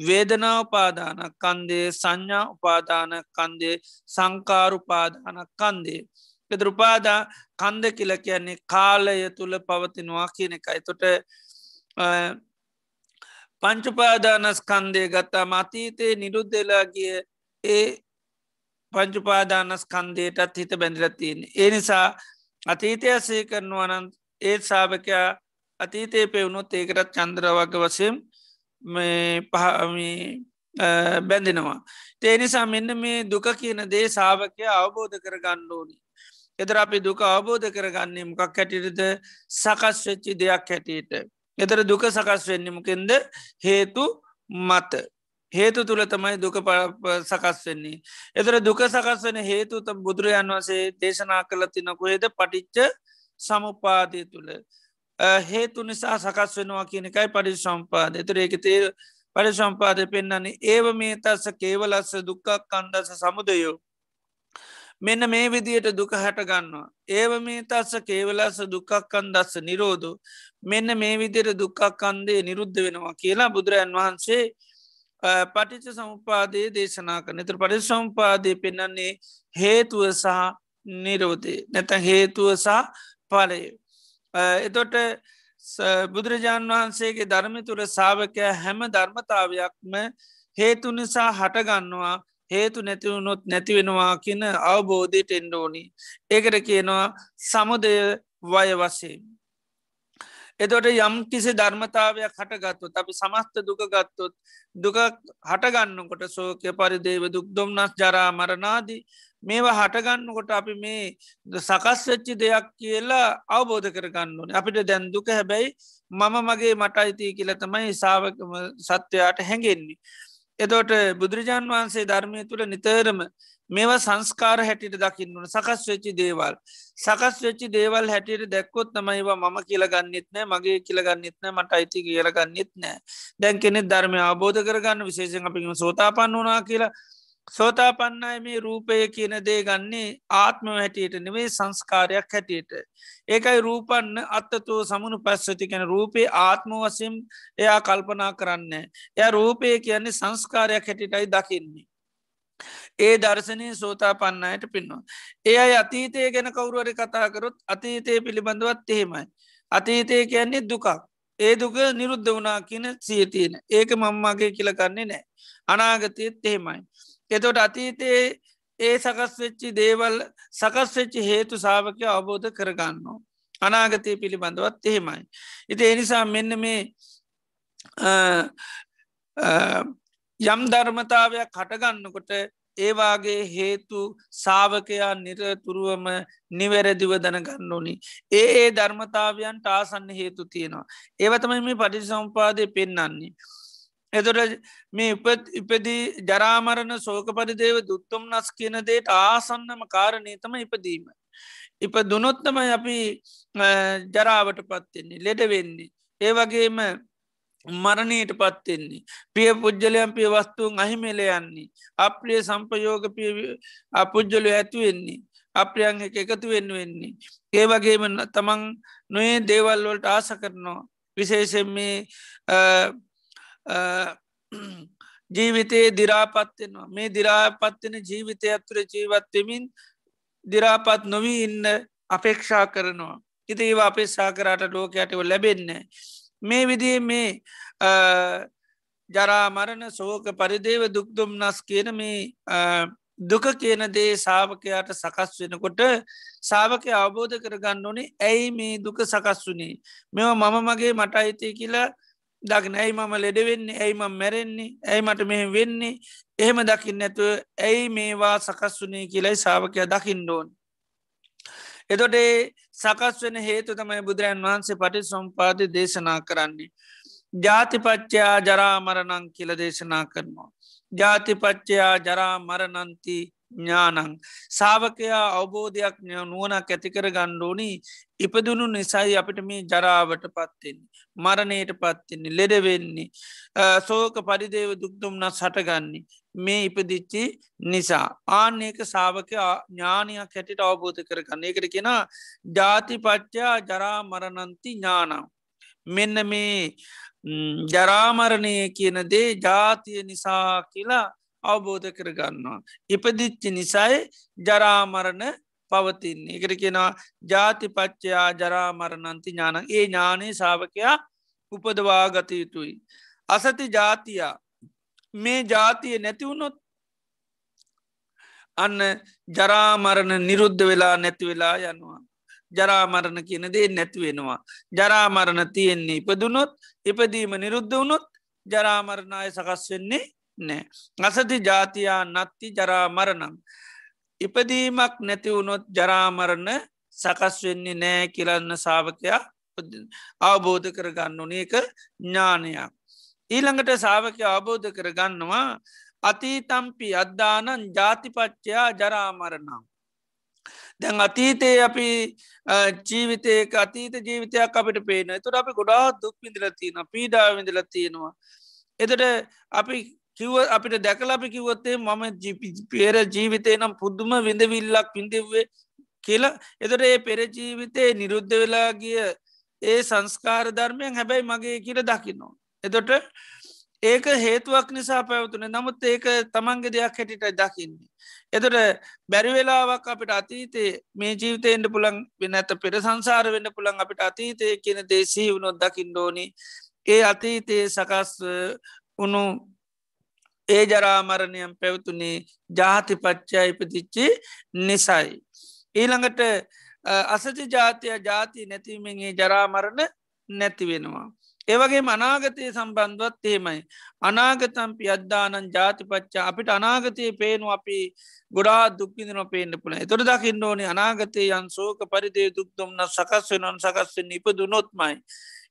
වේදනා උපාදානක් කන්දේ සංඥා උපාදාන කන්දේ සංකාරුපාදානක් කන්දේ. එදරුපාදා කන්ද කියල කියන්නේ කාලය තුළ පවතිනවා කියන එකයි තොට පංචුපාදානස්කන්දය ගත්තා මතීතයේ නිරුද්ධලාගිය ඒ පංචුපාදානස්කන්දයටත් හිත බැඳිලත්තියෙන්. ඒ නිසා අතීතයසේ කරනවනන් ඒත් සාභකයා අතීතය පෙවුණොත් ඒකටත් චන්ද්‍රවග වසයෙන් පහමි බැඳෙනවා. තේනිසා මෙන්න මේ දුක කියන දේ සාාවකය අවබෝධ කර ගණ්ඩෝනි. එදර අපි දුක අවබෝධ කරගන්නේ මොකක් හැටියටද සකස් වෙච්චි දෙයක් හැටියට. එතර දුක සකස් වෙන්නමකෙන්ද හේතු මත. හේතු තුළ තමයි දුක සකස් වෙන්නේ. එතර දුක සකස් වන හේතු බුදුරජන් වසේ දේශනා කළ තිනකුහේද පටිච්ච සමුපාදය තුළ. හේතු නිසා සකස් වෙනවා කියන එකයි පඩි සම්පාද එතර ඒක තේ පඩි සම්පාද පෙන්න්නන්නේ ඒව මේ තස්ස කේවලස්ස දුක්කක් කන්දස සමුදයෝ. මෙන්න මේ විදියට දුක හැටගන්නවා ඒව මේ තස්ස කේවලස්ස දුක්කක් කන්දස්ස නිරෝධ. මෙන්න මේ විදියට දුක්කක් කන්දේ නිරුද්ධ වෙනවා කියලා බුදුරජන් වහන්සේ පටිච සම්පාදයේ දේශනා කන එතර පටි සම්පාදය පෙන්නන්නේ හේතුව සහ නිරෝධය. නැත හේතුව සහ පලය එතොට බුදුරජාණන් වහන්සේගේ ධර්මි තුළ සාාවකය හැම ධර්මතාවයක්ම හේතු නිසා හටගන්නවා හේතු නැතිවුණොත් නැතිවෙනවා කියන අවබෝධයට එන්ඩෝනි. ඒකට කියනවා සමුදය වය වසේ. එතොට යම් කිසි ධර්මතාවයක් හටගත්තුත් අපි සමස්ත දුක ගත්තොත් දුක හටගන්නකොට සෝකය පරිදේව දුක් දොම්නස් ජරා මරනාදී මේවා හටගන්නකොට අපි මේ සකස් වෙච්චි දෙයක් කියලා අවබෝධ කරගන්න ඕන අපිට දැන්දුක හැබැයි මම මගේ මට අයිතිය කියල තමයි සාාවකම සත්වයාට හැඟෙන්නේ. එතෝට බුදුරජාන් වහන්සේ ධර්මය තුළ නිතරම මේවා සංස්කාර හැටියට දකින්නන සකස් වෙච්චි දේවල්. සකස් වෙච්චි දේවල් හැටියට දැක්කොත් තමයිවා මම කියලගන්නෙත් නෑ මගේ කියලගන්නෙත් නෑ මට අයිති කියලගන්නෙත් නෑ දැන් කෙනෙ ධර්මය අබෝධ කරගන්න විශේෂෙන් අපිම සෝතාපන්න වනා කියලා සෝතා පන්නයි මේ රූපය කියන දේ ගන්නේ ආත්ම හැටියට නෙවේ සංස්කාරයක් හැටියට. ඒකයි රූපන්න අත්තතුව සමුණු පැස්සති කැන රූපේ ආත්ම වසම් එයා කල්පනා කරන්න. එය රූපය කියන්නේ සංස්කාරයක් හැටිටයි දකින්නේ. ඒ දර්ශනය සෝතා පන්නයට පින්නවා. ඒ අයි අතීතය ගැන කවරුවරි කතාකරොත් අතීතය පිළිබඳවත් එහෙමයි. අතීතය කියන්නේ දුකක්. ඒ දුක නිරුද්ධ වනා කියන සියතියෙන ඒක මංමාගේ කියලකන්නේ නෑ. අනාගතයත් එහෙමයි. එතොට අතීතයේ ඒ සකස් වෙච්චි දේවල් සකස් වෙච්චි හේතු සාාවකය අවබෝධ කරගන්නවා. අනාගතය පිළිබඳවත් එහෙමයි. ඉති එනිසා මෙන්න මේ යම් ධර්මතාවයක් කටගන්නකොට ඒවාගේ හේතු සාවකයා නිරතුරුවම නිවැරදිව දැනගන්න ඕනි. ඒ ඒ ධර්මතාවයන්ට ආසන්න හේතු තියෙනවා. ඒවතමයි මේ පටිසම්පාදය පෙන්නන්නේ. එතොට මේ ඉපදී ජරාමරණ සෝක පරිදේව දුත්තම් නස් කියන දේට ආසන්නම කාරණීතම ඉපදීම. ඉප දුනොත්තමයි අපි ජරාවට පත්වෙන්නේ ලෙඩ වෙන්නේ. ඒ වගේම මරණයට පත්වෙන්නේ. පිය පුද්ජලයන් පිය වස්තුූන් අහිමෙල යන්නේ. අප්‍රිය සම්පයෝග අපපුද්ජලු ඇතුවෙන්නේ. අප්‍රියන් එක එකතු වෙන්න වෙන්නේ. ඒ වගේම තමන් නොේ දේවල්වලට ආස කරනවා. විශේෂෙන් මේ ජීවිතයේ දිරාපත්වෙනවා මේ දිරාපත්වෙන ජීවිතය ඇතුර ජීවත්වමින් දිරාපත් නොවී ඉන්න අපේක්ෂා කරනවා. ඉති ඒව අපේක්ෂා කරට ලෝකයටව ලැබෙන්නේ. මේ විදිේ මේ ජරාමරණ සෝක පරිදේව දුක්දුම්නස් කියන මේ දුක කියන දේ සාාවකයාට සකස් වෙනකොට සාාවකය අවබෝධ කරගන්න ඕනේ ඇයි මේ දුක සකස් වුනේ? මෙම මම මගේ මට අයිතිය කියලා දකින. ඇයි මම ලෙඩවෙන්නේ ඇයි මම මැරෙන්නේ? ඇයි මට මෙ වෙන්නේ? එහෙම දකින්න ඇතුව ඇයි මේවා සකස් වුනේ කියලයි සාාවකය දකිින්ඩෝන් එතොටේ සකස් වෙන හේතු තමයි බුදුරන් වහන්සේ පටි සම්පාද දේශනා කරන්නේ. ජාතිපච්චයා ජරාමරණං කියල දේශනා කරනවා. ජාතිපච්චයා ජරාමරණන්ති ඥානං සාාවකයා අවබෝධයක් නුවනක් ඇතිකර ගණ්ඩෝනි ඉපදුණු නිසයි අපිට මේ ජරාවට පත්වෙන්නේ. මරණයට පත්වෙන්නේ ලෙඩවෙන්නේ සෝක පරිදේව දුක්දුම්න සටගන්නේ මේ ඉපදිච්චි නිසා ආන්නේක සාාවක ඥානයක් හැටිට අවබෝධ කරගන්න එකට කෙන ජාතිපච්චා ජරා මරණන්ති ඥානම් මෙන්න මේ ජරාමරණය කියන දේ ජාතිය නිසා කියලා අවබෝධ කරගන්නවා. ඉපදිච්චි නිසයි ජරාමරණ පවතින්නේ. එකට කෙනවා ජාතිපච්චයා ජරාමරණන්ති ඥාන ඒ ඥානයේ සාාවකයා උපදවා ගත යුතුයි. අසති ජාතියා මේ ජාතිය නැතිවුණොත් අන්න ජරාමරණ නිරුද්ධ වෙලා නැති වෙලා යනවා. ජරාමරණ කියන දේ නැතිවෙනවා. ජරාමරණ තියෙන්නේ ඉපදුනොත් ඉපදීම නිරුද්ධ වුණොත් ජරාමරණය සකස් වෙන්නේ නෑ. අසති ජාතියා නත්ති ජරාමරණම්. ඉපදීමක් නැතිවුණොත් ජරාමරණ සකස් වෙන්නේ නෑ කියලන්න සාාවකයා අවබෝධ කරගන්න ඕන එක ඥානයක්. ඊළඟට සාාවකය අවබෝධ කරගන්නවා අතීතම්පි අද්දානන් ජාතිපච්චයා ජරාමරණම්. දැන් අතීතයේ අපි ජීවිතයක අතීත ජීවිතයක් අපිට පේන තුර අපි ගොඩා දුක් විඳල තියෙන පීඩා විඳල තියෙනවා. එතට අපි කිව අපිට දැකල අපි කිවොත්තේ මම පේර ජීවිතය නම් පුද්දුම විඳවිල්ලක් පිඳෙව්වේ කියලා එතට ඒ පෙර ජීවිතයේ නිරුද්ධ වෙලා ගිය ඒ සංස්කාර ධර්මයන් හැබැයි මගේ කියල දකින්නවා. එතොට ඒක හේතුවක් නිසා පැවතුන නමුත් ඒක තමන්ගේ දෙයක් හැටිට දකින්නේ. එතොට බැරිවෙලාවක් අපිට අතීතේ මේ ජීවිතයෙන්ට පුළන් වෙන ඇත පෙර සංසාර වෙන්න පුළන් අපිට අතීතය කියන දේශී වුණොත් දකිින් ඩෝනි ඒ අතීතයේ සකස් උනු ඒ ජරාමරණයම් පැවතුනේ ජාතිපච්චා ඉපතිච්චි නිසයි. ඊළඟට අසති ජාතිය ජාති නැතිවීමගේ ජරාමරණ නැති වෙනවා. ඒවගේ අනාගතය සම්බන්ධවත් එහෙමයි. අනාගතම්පි අද්දානන් ජාතිපච්චා අපිට අනාගතයේ පේනු අපි ගොඩා දුක්කිදින පේන්න පුළ තොර දකින්න ඕනි අනාගතය යන් සෝක පරිදේ දුක්දුම්න සකස් වෙනොන් සකස්වෙන් ඉපදු නොත්මයි.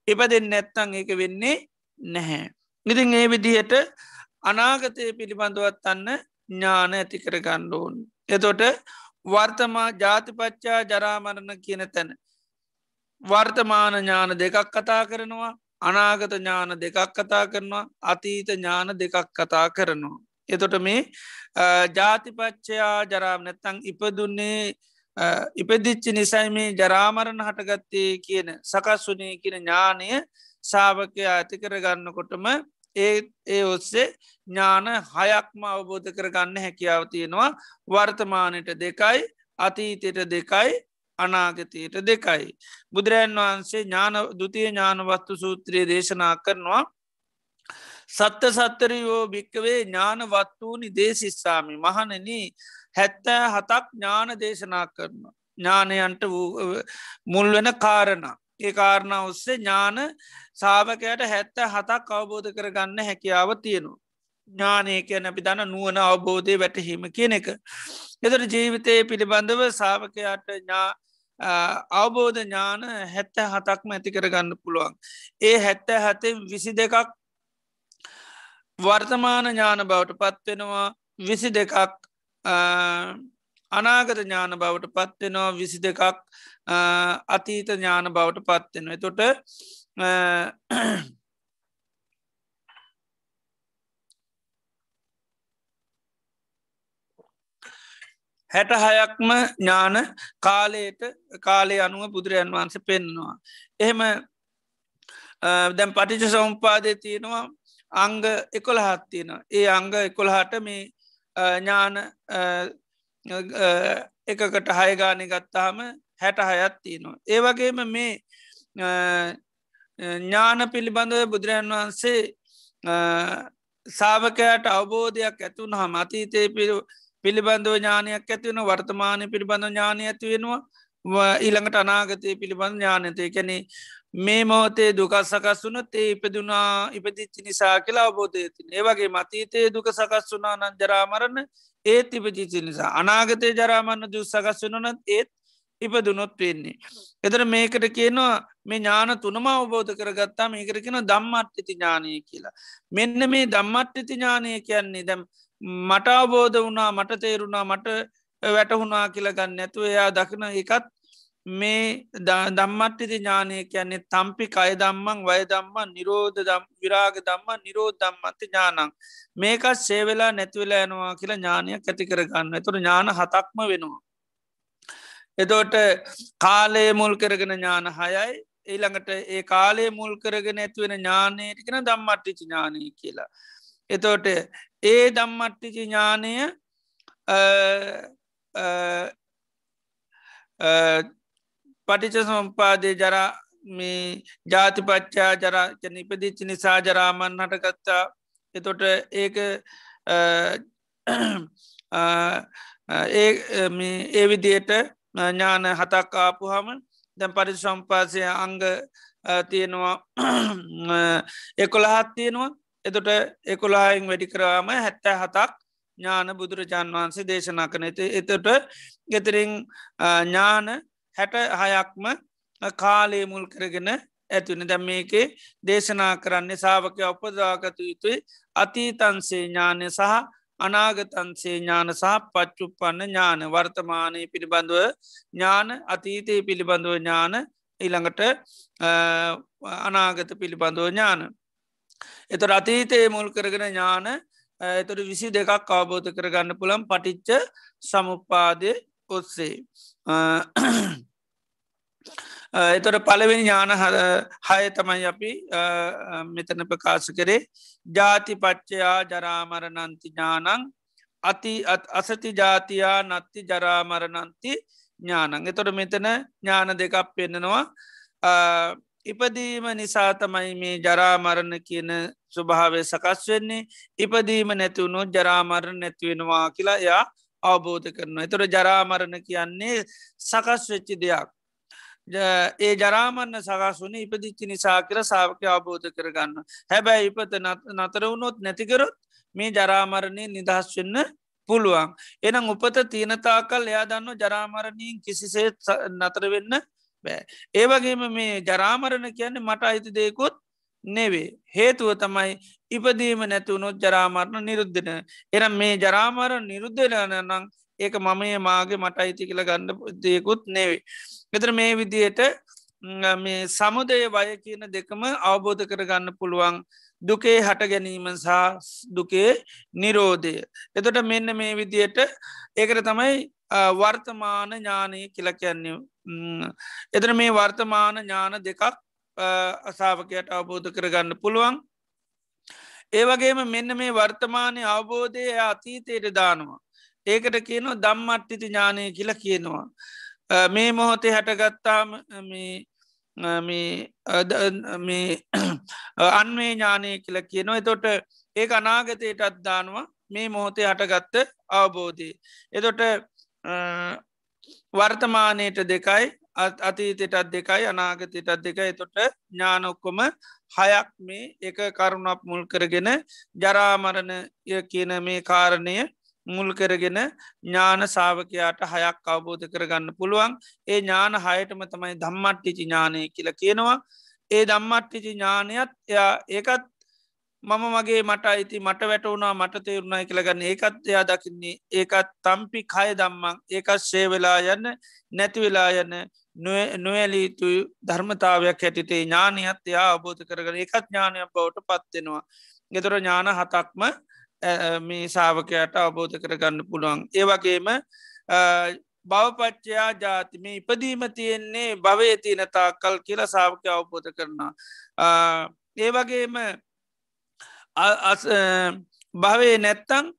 ඉපදෙන් නැත්තං ඒක වෙන්නේ නැහැ. ඉතින් ඒ විදිහට අනාගතය පිළිබඳවත් අන්න ඥාන ඇති කර ගණ්ඩෝන්. එතොට වර්තමා ජාතිපච්චා ජරාමරණ කියන තැන. වර්තමාන ඥාන දෙකක් කතා කරනවා අනාගත ඥාන දෙකක් කතා කරනවා අතීත ඥාන දෙකක් කතා කරනවා. එතොට මේ ජාතිපච්චයා ජරාම නැත්තං ඉපදුන්නේ ඉපදිච්චි නිසයි මේ ජරාමරණ හටගත්තේ කියන සකස් වනේ කියන ඥානය සාාවකයා ඇති කරගන්නකොටම ඒ ඒ ඔස්සේ ඥාන හයක්ම අවබෝධ කරගන්න හැකියාව තියෙනවා වර්තමානයට දෙකයි අතීතයට දෙකයි අනාගතයට දෙකයි. බුදුරජන් වහන්සේ ඥාන දුතිය ඥානවස්තු සූත්‍රයේ දේශනා කරනවා සත්ත සත්තරයෝ භික්කවේ ඥානවත්වූනි දේශිස්සාමි මහනන හැත්තෑ හතක් ඥාන දේශනා කරනවා. ඥානයන්ට මුල් වෙන කාරණ. ඒ කාරණ ඔස්සේ ඥාන සාාවකයට හැත්ත හතක් අවබෝධ කරගන්න හැකියාව තියෙනවා. ඥානය කියන අපි දන්න නුවන අවබෝධය වැටහීම කියන එක. එතට ජීවිතය පිළිබඳව සාාවකයාට ඥා අවබෝධ ඥාන හැත්ත හතක්ම ඇති කරගන්න පුළුවන්. ඒ හැත්ත හතෙන් විසි දෙකක් වර්තමාන ඥාන බවට පත්වෙනවා විසි දෙකක් අනාගත ඥාන බවට පත්වෙනවා විසි දෙකක් අතීත ඥාන බවට පත්වෙන. එතොට හැට හයක්ම ඥාන කාලයට කාලේ අනුව බුදුරජන් වහන්ස පෙන්නවා. එහෙම දැම් පටිච සම්පාදය තියෙනවා අංග එකොළහත් තියෙන ඒ අංග එකොළහට මේ ඥාන එකකට හයගානය ගත්තාම හැට හයත් තියෙනවා. ඒ වගේම මේ ඥාන පිළිබඳව බුදුරජන් වහන්සේ සාාවකයට අවබෝධයක් ඇතුන් හම අතීතය පිළිබඳව ඥානයක් ඇතිවෙන වර්තමානය පිළිබඳව ඥානය ඇතිවෙනවා ඊළඟට අනාගතය පිළිබඳ ඥානතය කැනෙ මේ මොහොතේ දුකස් සකස් වුන තේ ඉපදුනා ඉපදිච්චි නිසා කියලා අවබෝධය තින ඒවගේ මතීතයේ දුක සකස් වුනා නන් ජරාමරන්න ඒත් ඉපජිචි නිසා. අනාගතය ජරාමන්න දු සකස් වනනත් ඒත් ඉපදුනොත් වෙන්නේ. එතර මේකට කියනවා මේ ඥාන තුනම අවබෝධ කරගත්තා. මේකට කියෙන දම්මට්ටිති ඥානය කියලා. මෙන්න මේ දම්මට්ටිති ඥානය කියන්නේ දැම් මට අවබෝධ වුණා මට තේරුණා මට වැටහුණා කියලගන්න නැතුව එයා දකින එකත් මේ දම්මට්ටිති ඥානය කියන්නේ තම්පි කය දම්මන් වය දම්ම නිරෝධ දම් විරාග දම්ම නිරෝධ දම්මති ඥානං මේකත් සේවෙලා නැතිවෙලා යනවා කියලා ඥානයක් ඇති කරගන්න තුර ඥාන හතක්ම වෙනවා. එතෝට කාලය මුල් කරගෙන ඥාන හයයි ඊළඟට ඒ කාලේ මුල් කරගෙන ඇත්වෙන ඥානයටිකෙන දම්මට්ටිචි ඥානය කියලා. එතෝට ඒ දම්මට්ටිචි ඥානය පටිච සම්පාදය ජරා මේ ජාතිපච්චා ජරා නිපදිච්චි නිසා ජරාමන් හටගත්තා එතොට ඒක ඒ විදියට ඥාන හතක් ආපුහම දැන් පරි සම්පාසය අංග තියෙනවා එකොළහත් තියෙනවා. එතොට එකොලායින් වැඩි කරාම හැත්තෑ හතක් ඥාන බුදුරජාන් වහන්සේ දේශනා කන ඇති එතට ගෙතරින් ඥාන හැට හයක්ම කාලේ මුල් කරගෙන ඇතිවන. දැම් මේකේ දේශනා කරන්නේ සාාවකය උපදාගත යුතුයි. අතීතන්සේ ඥානය සහ අනාගතන්සේ ඥාන සහ පච්චුප්පන්න ඥාන. වර්තමානය පිළිබඳව ඥාන අතීතය පිළිබඳව ඥාන ඉළඟට අනාගත පිළිබඳව ඥාන. එත අතීතයේ මුල් කරගෙන ඥාන එතොට විසි දෙකක් අවබෝධ කරගන්න පුළන් පටිච්ච සමුපාදය ඔස්සේ. එතොට පළවෙනි ඥාන හය තමයි අපි මෙතන ප්‍රකාශ කරේ. ජාති පච්චයා ජරාමරණන්ති ඥානං අති අසති ජාතියා නත්ති ජරාමරණන්ති ඥානං. එතොට මෙතන ඥාන දෙකක් පෙන්නෙනවා. ඉපදීම නිසා තමයි මේ ජරාමරණ කියන ස්වභාවය සකස් වෙන්නේ ඉපදීම නැතිවුණු ජරාමරණ නැතිවෙනවා කියලා යා අවබෝධ කරනවා. එතොට ජරාමරණ කියන්නේ සකස් වෙච්චි දෙයක්. ඒ ජරාමන්න සකස්වන ඉපදිච්චි නිසා කියර සාාවක අවබෝධ කරගන්න. හැබැයි ඉපත නතර වුණොත් නැතිකරොත් මේ ජරාමරණය නිදහස් වෙන්න පුළුවන්. එනම් උපත තියනතාකල් එයා දන්න ජරාමරණීන් කිසිසේ නතර වෙන්න බෑ. ඒවගේම මේ ජරාමරණ කියන්නේ මට අයිති දෙයකුත් නෙවේ. හේතුව තමයි ඉපදීම නැතිවුණොත් ජරාමරණ නිරුද්ධන. එනම් මේ ජරාමර නිරුද්ධන නම් ඒක මමේ මාගේ මට අයිති කියල ගන්න දෙයකුත් නෙවේ. එතර මේ විදියට මේ සමුදය වය කියන දෙකම අවබෝධ කරගන්න පුළුවන් දුකේ හට ගැනීම සහ දුකේ නිරෝධය. එතොට මෙන්න මේ විදියට ඒකට තමයි වර්තමාන ඥානය කියල කියන්නේ. එතර මේ වර්තමාන ඥාන දෙකක් අසාාවකයට අවබෝධ කරගන්න පුළුවන්. ඒවගේම මෙන්න මේ වර්තමානය අවබෝධය අතීතයට දානවා. ඒකට කියනවා දම්මට්ටිති ඥානය කියලා කියනවා. මේ මොහොතේ හැටගත්තාම අන්වේ ඥානය කියල කියනවා එතොට ඒ අනාගතයට අත්දානවා මේ මොහොතේ හටගත්ත අවබෝධය. එතොට වර්තමානයට දෙකයි අතීතයටත් දෙකයි අනාගතයටත් දෙකයි. තොට ඥානොක්කොම හයක් මේ එක කරුණක් මුල් කරගෙන ජරාමරණ කියන මේ කාරණය මුල් කරගෙන ඥාන සාාවකයාට හයක් අවබෝධ කරගන්න පුළුවන්. ඒ ඥාන හයටම තමයි දම්මට්ටිචි ඥානය කියල කියනවා. ඒ දම්මට්ටිචි ඥානයත් එයා ඒකත් මම මගේ මට අයිති මට වැටවුණා මට තේරුණයි කියලගන්න ඒකත් එයා දකින්නේ ඒකත් තම්පි කය දම්මං ඒකත් ශේ වෙලා යන්න නැතිවෙලා යන්න නොවැලීතු ධර්මතාවයක් හැටිතේ ඥානයත් එයා අබෝධ කරගන එකත් ඥානයක් බවට පත්වෙනවා. ගෙතර ඥාන හතක්ම මේ සාාවකයට අවබෝධ කරගන්න පුළුවන්. ඒවගේම බවපච්චයා ජාතිම ඉපදීම තියෙන්නේ භවය තියනතා කල් කියල සාාවක අවබෝධ කරනවා. ඒවගේම භවේ නැත්තං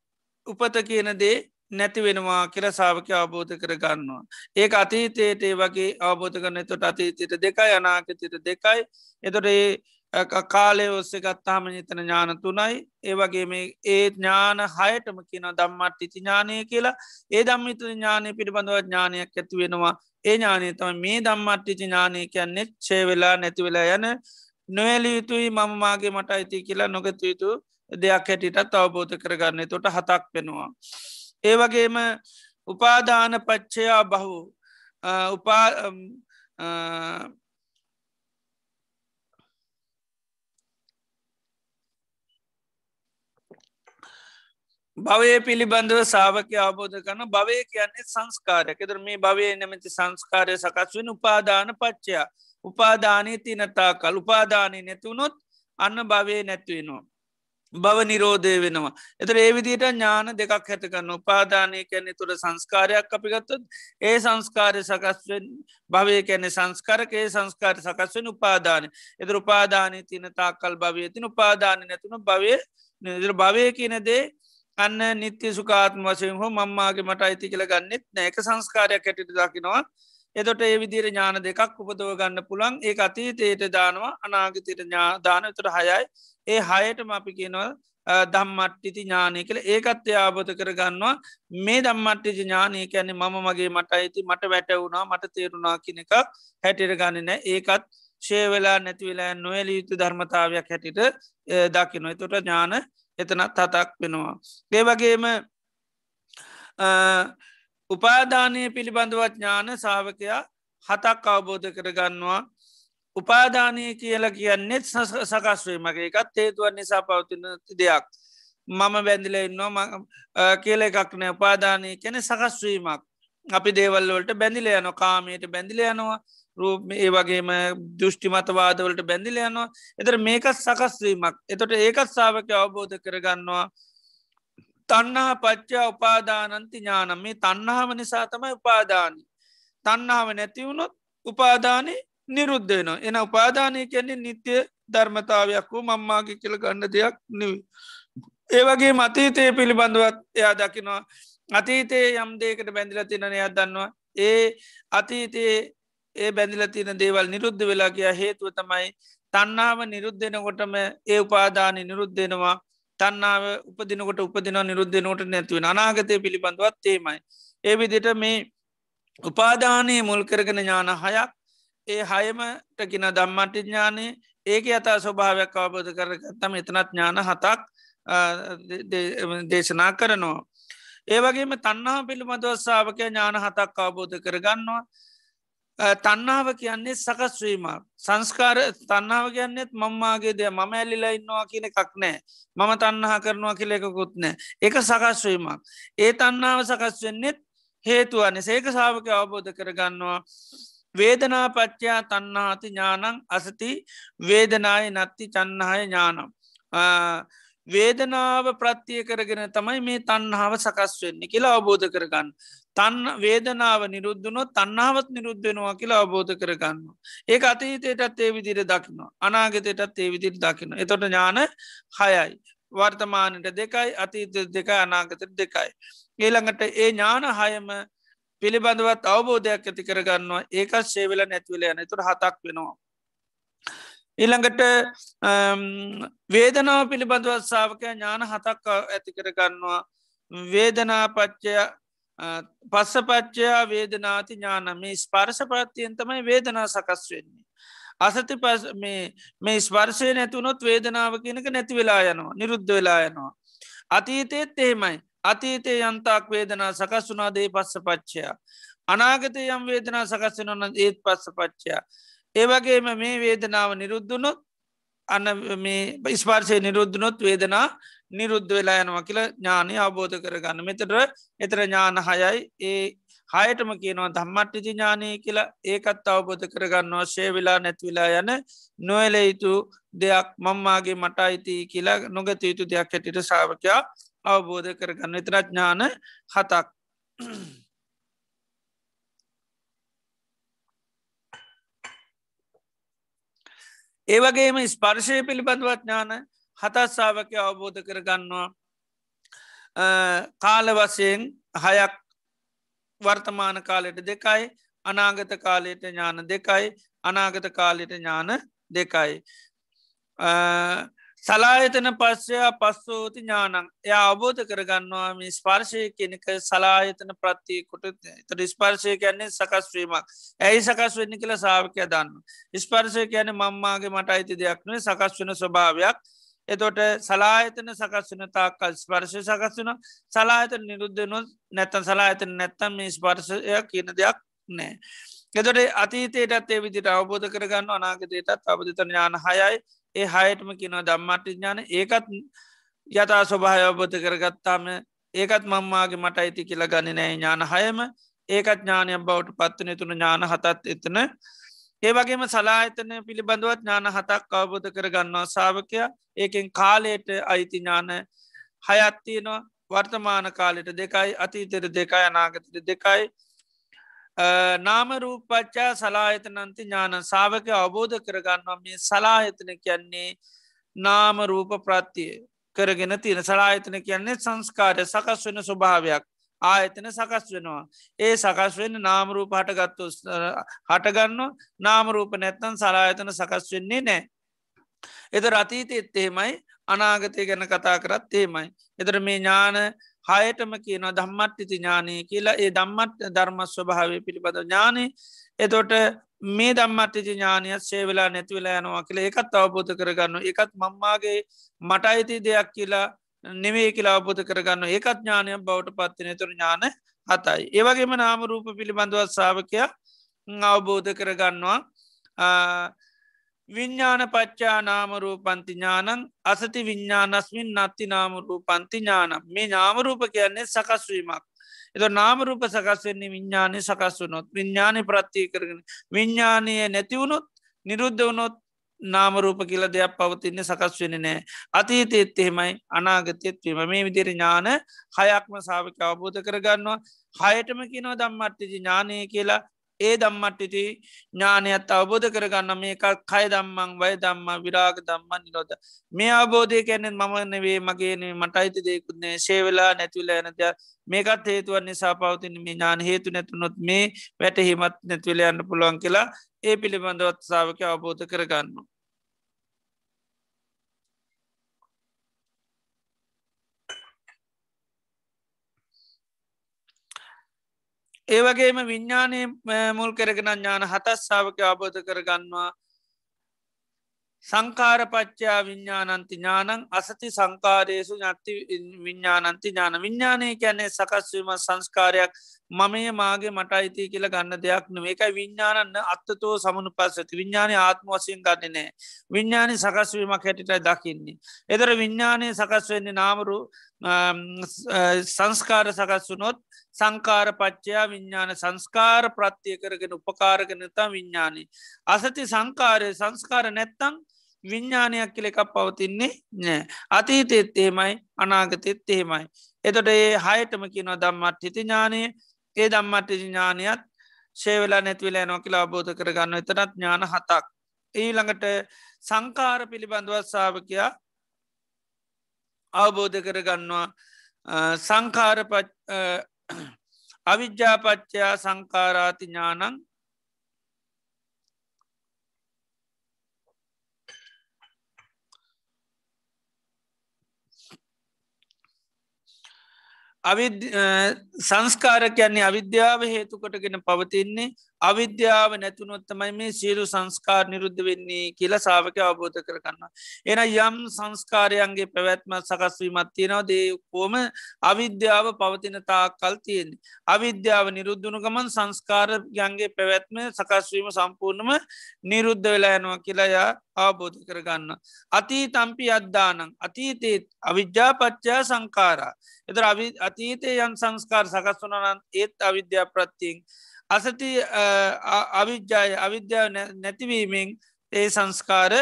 උපත කියන දේ නැති වෙනවා කියල සාාවක අවබෝධ කරගන්නවා. ඒ අතීතයට ඒ වගේ අවබෝධ කරන තොට අතීතයට දෙකයි අනාකතයට දෙකයි. එතොට ඒ කාලය ඔස්සේ ගත්තාම නිතන ඥාන තුනයි. ඒවගේ මේ ඒ ඥාන හයටම කියන දම්මත් ඉති ඥානය කියලා. ඒ දම්මිත ඥානය පිළිබඳව ඥානයක් ඇති වෙනවා. ඒ ඥානය තම මේ දම්මට්ටිචි ඥානය කියන්නේ ච්චේ වෙලා නැතිවෙලා යන නොවැලිය යුතුයි මම මාගේ මට අයිති කියලා නොගත යුතු දෙයක් හැටිටත් අවබෝධ කරගන්න. තොට හතක් පෙනවා. ඒවගේම උපාදාන පච්චයා බහු. උපා භවය පිළිබඳව සාාවක අවබෝධ කරන භවය කියන්නේ සංස්කාරය කෙදර මේ භවය නැමති සංස්කාරය සකස් වෙන උපාදාන පච්චයා උපාදානය තිනතා කල් උපාදානය නැතුනොත් අන්න භවය නැත්වෙනවා. බව නිරෝධය වෙනවා. එතර ඒවිදිට ඥාන දෙකක් හැතකන්න උපාදානය කැනෙ තුළ සංස්කාරයක් අපිගත්තොත් ඒ සංස්කාරය සකස්වෙන් භවය කැනෙ සංස්කාරකේ සංස්කාර සකස්වෙන් උපාදානය. එදර උපාදානය තින තාකල් භවය තින උපාදානය නැතුන භවය නිදර භවය කියනදේ අන්න නිත්‍ය සුකාත්ම වසයෙන් හෝ මම්මාගේ මට අයිති කියල ගන්නෙත් නෑක සංස්කාරයක් ඇටිට දකිනවා. එතොට ඒ විදිර ඥාන දෙකක් උපදව ගන්න පුළන් ඒ අතීතයට දානවා අනාගතයට ඥාදාන තුට හයයි. ඒ හයටම අපි කියනවා දම්මට්ටිති ඥානය කළ ඒකත් යාබෝධ කරගන්නවා. මේ දම්මට්ටිජ ඥානය කැනෙ මම මගේ මට අයිති මට වැටවුණා මට තේරුණා කියන එකක් හැටිර ගන්නනෑ ඒකත් ශේවෙලා නැතිවෙලා නොවැල යුතු ධර්මතාවයක් හැටිට දකිනො තොට ඥාන එතනත් හතක් වෙනවා. ඒවගේම උපාධානය පිළිබඳවත් ඥාන සාාවකයා හතක් අවබෝධ කරගන්නවා. උපාධානය කියලා කියන්නෙත් සකස්වේ මගේ එකත් හේතුවන් නිසා පවතින දෙයක්. මම බැඳිල ඉන්නවා කියල එකක් නෑ. උපාධානය කැන සකස්වීමක් අපි දේවල්වලට බැඳිල යන කාමයට බැඳිල යනවා. රූප ඒ වගේම දෘෂ්ටි මතවාදවලට බැඳිල යනවා. එතර මේකත් සකස්වීමක් එතොට ඒකත් සාාවක අවබෝධ කරගන්නවා. තන්නහා පච්චා උපාදානන්ති ඥානම් මේ තන්නහාම නිසා තමයි උපාදානි. තන්නහාව නැතිවුණොත් උපාදානය නිරුද්ධයනවා. එන උපාදානය කියන්නේ නිත්‍ය ධර්මතාවයක් වූ මම්මාගේ කියල ගන්න දෙයක් නිවි. ඒවගේ මතීතය පිළිබඳවත් එයා දකිනවා. අතීතයේ යම් දේකට බැඳිල තිනන එයක් දන්නවා. ඒ අතීතයේ ඒ බැඳිල තින දේවල් නිරුද්ධ වෙලා කිය හේතුව තමයි තන්නාව නිරුද්ධෙනකොටම ඒ උපාදානය නිරුද්ධෙනවා තන්නාව උපදිනකොට උපදින නිරුද්ධනෝට නැතිව අනාගතය පිළිබඳවත් තේමයි. ඒ විදිට මේ උපාධානයේ මුල් කරගෙන ඥාන හයක් ඒ හයමටකින දම්මටි ඥානය ඒක අතා ස්වභාවයක් අවබෝධ කරගත්තම එතනත් ඥාන හතක් දේශනා කරනවා. ඒවගේම තන්නා පිළිබඳව සාාවකය ඥාන හතක් අවබෝධ කරගන්නවා තන්නාව කියන්නේ සකස්වීමක් සංස්කාර තන්නාව කියන්නෙත් මංමාගේ දෙය මම ඇල්ලිලා ඉන්නවා කියන එකක් නෑ. මම තන්නහා කරනවා කියලෙකුත් නෑ. එක සකස්වීමක් ඒ තන්නාව සකස් වෙන්නෙත් හේතුවන්නේ සේක සාාවක අවබෝධ කරගන්නවා. වේදනා පච්චයා තන්නාති ඥානං අසති වේදනාය නත්ති චන්නහය ඥානම් වේදනාව ප්‍රත්තිය කරගෙන තමයි මේ තන්නාව සකස් වෙන්නේ කියලා අවබෝධ කරගන්න. තන්න වේදනාව නිරුද්ධනො තන්නාවත් නිරුද්ධනවා කියලා අවබෝධ කරගන්න. ඒ අතීතයටත් ඒ විදිර දකින්න අනාගතයටත් ඒ විදිර දකින්න. එතොට ඥාන හයයි. වර්තමානට දෙකයි අතීත දෙක අනාගත දෙකයි. ඒළඟට ඒ ඥාන හයම පිළිබඳවත් අවබෝධයක් ඇති කරගන්නවා ඒකත් ශේවෙල නැත්වල යන තුර හතක් වෙනවා. ඊළඟට වේදනාව පිළිබඳවත් සාාවකය ඥාන හතක් ඇති කරගන්නවා වේදනාපච්චය පස්සපච්චයා වේදනාති ඥාන මේ ස්පර්ශ ප්‍රත්තියෙන් තමයි වේදනා සකස් වෙන්නේ. අසති පස් මේ ස්පර්ශය නැතුනොත් වේදනාව කියනක නැති වෙලා යනවා නිරුද්ධ වෙලා යනවා. අතීතයත් එහෙමයි අතීතය යන්තාක් වේදනා සකස් වුනාදේ පස්ස පච්චයා. අනාගතය යම් වේදනා සකස් වනන ඒත් පස්ස පච්චයා. ඒවගේම මේ වේදනාව නිරුද්ධනොත් අන්න මේ ස්පර්ශය නිරුද්ධනොත් වේදනා නිරුද්ධ වෙලා යනවා කියලා ඥානය අවබෝධ කරගන්න. මෙතර එතර ඥාන හයයි. ඒ හයටම කියනවා දම්මට්ටිති ඥානය කියලා. ඒකත් අවබෝධ කරගන්නවා. ශය වෙලා නැත්විලා යන නොවල යුතු දෙයක් මංමාගේ මට අයිති කියලා නොගත යුතු දෙයක් හැටිට ශාවකයා අවබෝධ කරගන්න. විතරඥාන හතක්. ඒවගේම ස්පර්ශය පිළිබඳවත් ඥාන හතස්සාාවක අවබෝධ කරගන්නවා. කාල වසයෙන් හයක් වර්තමාන කාලෙට දෙකයි අනාගත කාලයට ඥාන දෙකයි අනාගත කාලෙට ඥාන දෙකයි. සලායතන පස්සයා පස්සෝති ඥානං. එය අවබෝධ කරගන්නවා මේ ස්පර්ශය කෙනෙක සලායතන ප්‍රත්තියකොට තට ස්පර්ශය කියන්නේ සකස්වීමක් ඇයි සකස් වෙන්න කියල සාාවකය දන්න. ස්පර්ශය කියන මංමාගේ මට අයිති දෙයක් නේ සකස් වෙන ස්වභාවයක්. එතොට සලායතන සකස් වන තාකල් ස්පර්ශය සකස් වන සලායතන නිරුද්ධනො නැත්තන් සලායතන නැත්තම් මේ ස්පර්ශය කියන දෙයක් නෑ. එතොට අතීතයටත් ඒ විදිට අවබෝධ කරගන්න අනාගතයටත් අවබධත ඥාන හයයි. ඒ හයටම කියනව දම්මට ඥාන ඒකත් යතා ස්වභාය අවබෝධ කරගත්තාම ඒකත් මංමාගේ මට අයිති කියලා ගන්න නෑ ඥාන හයම. ඒකත් ඥානයක් බවට පත්වන තුන ඥාන හතත් එතන ඒවගේම සලාහිතන පිළිබඳවත් ඥාන හතක් අවබෝධ කරගන්නවා. සාාවකයා ඒකෙන් කාලයට අයිති ඥාන හයත්තියනවා වර්තමාන කාලෙට දෙකයි අතීතෙර දෙකයි අනාගතට දෙකයි. නාමරූපච්චා සලාහිතනන්ති ඥාන සාාවක අවබෝධ කරගන්නවා. මේ සලාහිතන කියන්නේ නාමරූප ප්‍රත්තිය කරගෙන තියෙන. සලාහිතන කියන්නේ සංස්කාරය සකස් වෙන ස්වභාවයක්. ආයතන සකස් වෙනවා. ඒ සකස් වෙන්න නාමරූප හටගත්තු හටගන්න නාමරූප නැත්තන් සලායතන සකස් වෙන්නේ නෑ. එත රතීත එත්තේමයි අනාගතය ගැන කතා කරත් ඒමයි. එතර මේ ඥාන හයටම කියනවා දම්මට්ටිති ඥානය කියලා ඒ දම්මට ධර්මස් ස්වභාවය පිළිබඳ ඥානය එතොට මේ දම්මට්ටිති ඥානයත් සේවෙලා නැතිවෙලා යනවා කියලා එකත් අවබෝධ කරගන්න එකත් මම්මාගේ මට අයිති දෙයක් කියලා නෙවේ කියලා අවබෝධ කරගන්න ඒකත් ඥානයක් බවට පත්තින තුර ඥාන හතයි. ඒවගේම නාමරූප පිළිබඳවත් සාාවකයා අවබෝධ කරගන්නවා විඤ්ඥාන පච්චා නාමරූ පන්ති ඥානන් අසති විඤ්ඥානස්මින් නත්ති නාමරූ පන්ති ඥානම් මේ නාමරූප කියන්නේ සකස්වීමක්. එත නාමරූප සකස් වෙන්නේ විඤ්ඥානය සකස් වනොත් විඤ්ඥානය ප්‍රත්තිය කරගෙන විඤ්ඥානය නැතිවුණොත් නිරුද්ධ වනොත් නාමරූප කියල දෙයක් පවතින්නේ සකස් වෙන නෑ අතීතෙත් එහෙමයි අනාගතයත් වීම මේ විදිර ඥාන හයක්ම සාාවක අවබෝධ කරගන්නවා. හයටම කියනව දම්මට්ටිජි ඥානය කියලා. ඒ දම්මට්ටිති ඥානයත් අවබෝධ කරගන්න මේක කය දම්මං වය දම්ම විරාග දම්මන් නිලෝද මේ අවබෝධය කැනෙන් මම නෙවේ මගේන මට අයිති දෙකුත්න්නේ ශේවෙලා නැතිවල ඇනද මේකත් හේතුවන් නිසා පවතින මේ ඥාන හේතු නැතුනොත් මේ වැටහිමත් නැතිවල යන්න පුළුවන් කියලා ඒ පිළිබඳවත් සාාවක අවබෝධ කරගන්න. ඒවගේම විඤ්ඥානය මුල් කරගෙන ඥාන හතස් සාාවක අබෝධ කරගන්නවා. සංකාරපච්චා විඤ්ඥානන්ති ඥානං අසති සංකාරයසු ඥත්ති විඤ්ඥානන්ති ඥාන. විඤ්ඥානය කියන්නේ සකස්වීම සංස්කාරයක් මමය මාගේ මට අයිති කියලා ගන්න දෙයක් නො ඒකයි විඤ්ඥානන්න අත්තතෝ සමනු පස්සති විඤ්ඥානය ආත්ම වසයෙන් ගන්න නෑ විඤ්ඥානි සකස්වීමක් හැටිටයි දකින්නේ. එදර විඤ්ඥානය සකස් වෙන්නේ නාමරු සංස්කාර සකස් වනොත් සංකාර පච්චයා විඤ්ඥාන සංස්කාර ප්‍රත්තිය කරගෙන උපකාරගෙනතා විඤ්ඥානී. අසති සංකාරය සංස්කාර නැත්තං විඤ්ඥානයක් කියල එකක් පවතින්නේ නෑ. අතීතෙත් එහෙමයි අනාගතෙත් එහෙමයි. එතොට ඒ හයටම කියනව දම්මත් හිති ඥානය ඒ දම්මට ඥානයත් ශේවෙලා නැතිවල නො කියලා අබෝධ කරගන්න එතනත් ඥාන හතක්. ඊළඟට සංකාර පිළිබඳවත් සාාවකයා අවබෝධ කරගන්නවා සංකාර අවිද්‍යාපච්චයා සංකාරාති ඥානං අවි සංස්කාර කියන්නේ අවිද්‍යාව හේතුකොටගෙන පවතින්නේ අවිද්‍යාව නැතුනොත්තමයි මේ සියලු සංස්කාර නිරුද්ධ වෙන්නේ කියලා සාාවක අවබෝධ කරගන්න. එන යම් සංස්කාරයන්ගේ පැවැත්ම සකස්වීමත් තියෙනව දේ කෝම අවිද්‍යාව පවතින තා කල් තියෙන්නේ. අවිද්‍යාව නිරුද්ධුණු ගමන් සංස්කාරයන්ගේ පැවැත්ම සකස්වීම සම්පූර්ණම නිරුද්ධ වෙලා යනවා කියලායා අවබෝධ කරගන්න. අතී තම්පි අද්දානං අතීතේත් අවිද්‍යාපච්චා සංකාරා. එතර අතීතය යන් සංස්කාර සකස් වනනන් ඒත් අවිද්‍යා ප්‍රත්තිං. අසති අවිද්‍යාය අවිද්‍යාව නැතිවීමෙන් ඒ සංස්කාර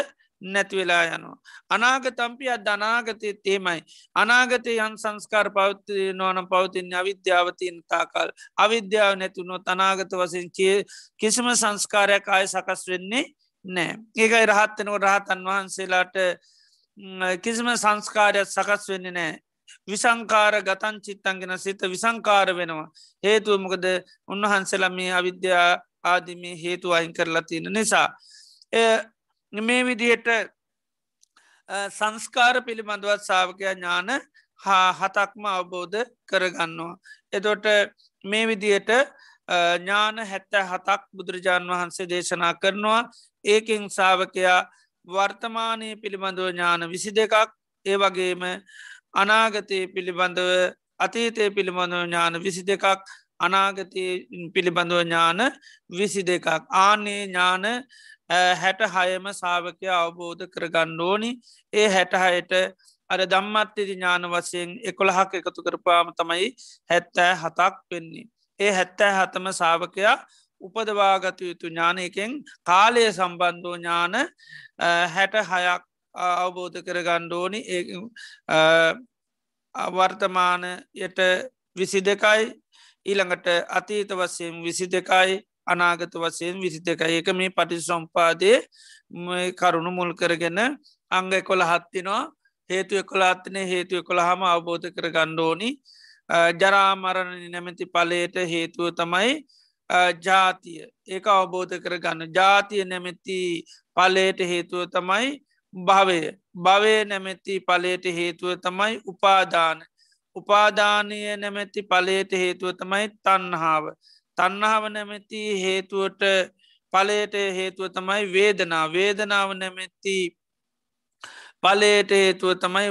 නැතිවෙලා යනවා. අනාගතම්පි අද අනාගතය තේමයි. අනාගතය යන් සංස්කාර පවත්ති නොන පවතින් අවිද්‍යාවතින් තාකල් අවිද්‍යාව නැතුනො අනාගත වසින් කිසිම සංස්කාරයක් අය සකස් වෙන්නේ නෑ. ඒකයි රහත්තනක රහතන් වහන්සේලාට කිසිම සංස්කාරයක් සකස් වෙන්නේ නෑ. විසංකාර ගතන් චිත්තන්ගෙන සිත විසංකාර වෙනවා. හේතුව මොකද උන්වහන්සේලා මේ අවිද්‍යා ආදිමේ හේතු අයින් කරලා තියෙන නිසා. මේ විදිහට සංස්කාර පිළිබඳවත් සාාවකයා ඥාන හා හතක්ම අවබෝධ කරගන්නවා. එතොට මේ විදියට ඥාන හැත්ත හතක් බුදුරජාණන් වහන්සේ දේශනා කරනවා ඒකෙන් සාාවකයා වර්තමානය පිළිබඳව ඥාන විසි දෙකක් ඒ වගේම අනාගතය පිළිබඳව අතීතය පිළිබඳව ඥාන විසි දෙකක් අනාගතය පිළිබඳව ඥාන විසි දෙකක් ආනේ ඥාන හැට හයම සාාවකය අවබෝධ කරගන්න ඕනි ඒ හැටහයට අර දම්මත්තිදි ඥාන වසයෙන් එකොළහක් එකතු කරපාම තමයි හැත්තෑ හතක් පෙන්නේ. ඒ හැත්තෑ හතම සාාවකයා උපදවාගත යුතු ඥානයකෙන් කාලය සම්බන්ධෝ ඥාන හැට හයක් අවබෝධ කර ගණ්ඩෝනි වර්තමානයට විසි දෙකයි ඊළඟට අතීත වසයෙන් විසි දෙකයි අනාගත වසයෙන් විසි දෙකයි එක මේ පටි සම්පාදය කරුණු මුල් කරගෙන අංග කොළ හත්තිනවා. හේතුව කොලාත්න හේතුව කොළහම අවබෝධ කර ගණ්ඩෝනි ජරාමරණ නැමැති පලයට හේතුව තමයි ජාතිය. ඒක අවබෝධ කරගන්න. ජාතිය නැමැති පලයට හේතුව තමයි භවය. භවය නැමැති පලයට හේතුව තමයි උපාදාන. උපාදානය නැමැති පලයට හේතුව තමයි තන්හාාව තන්නාව නැමැති හේතුවට පලයට හේතුව තමයි වේදනා වේදනාව නැමැති පලයට හේතුව තමයි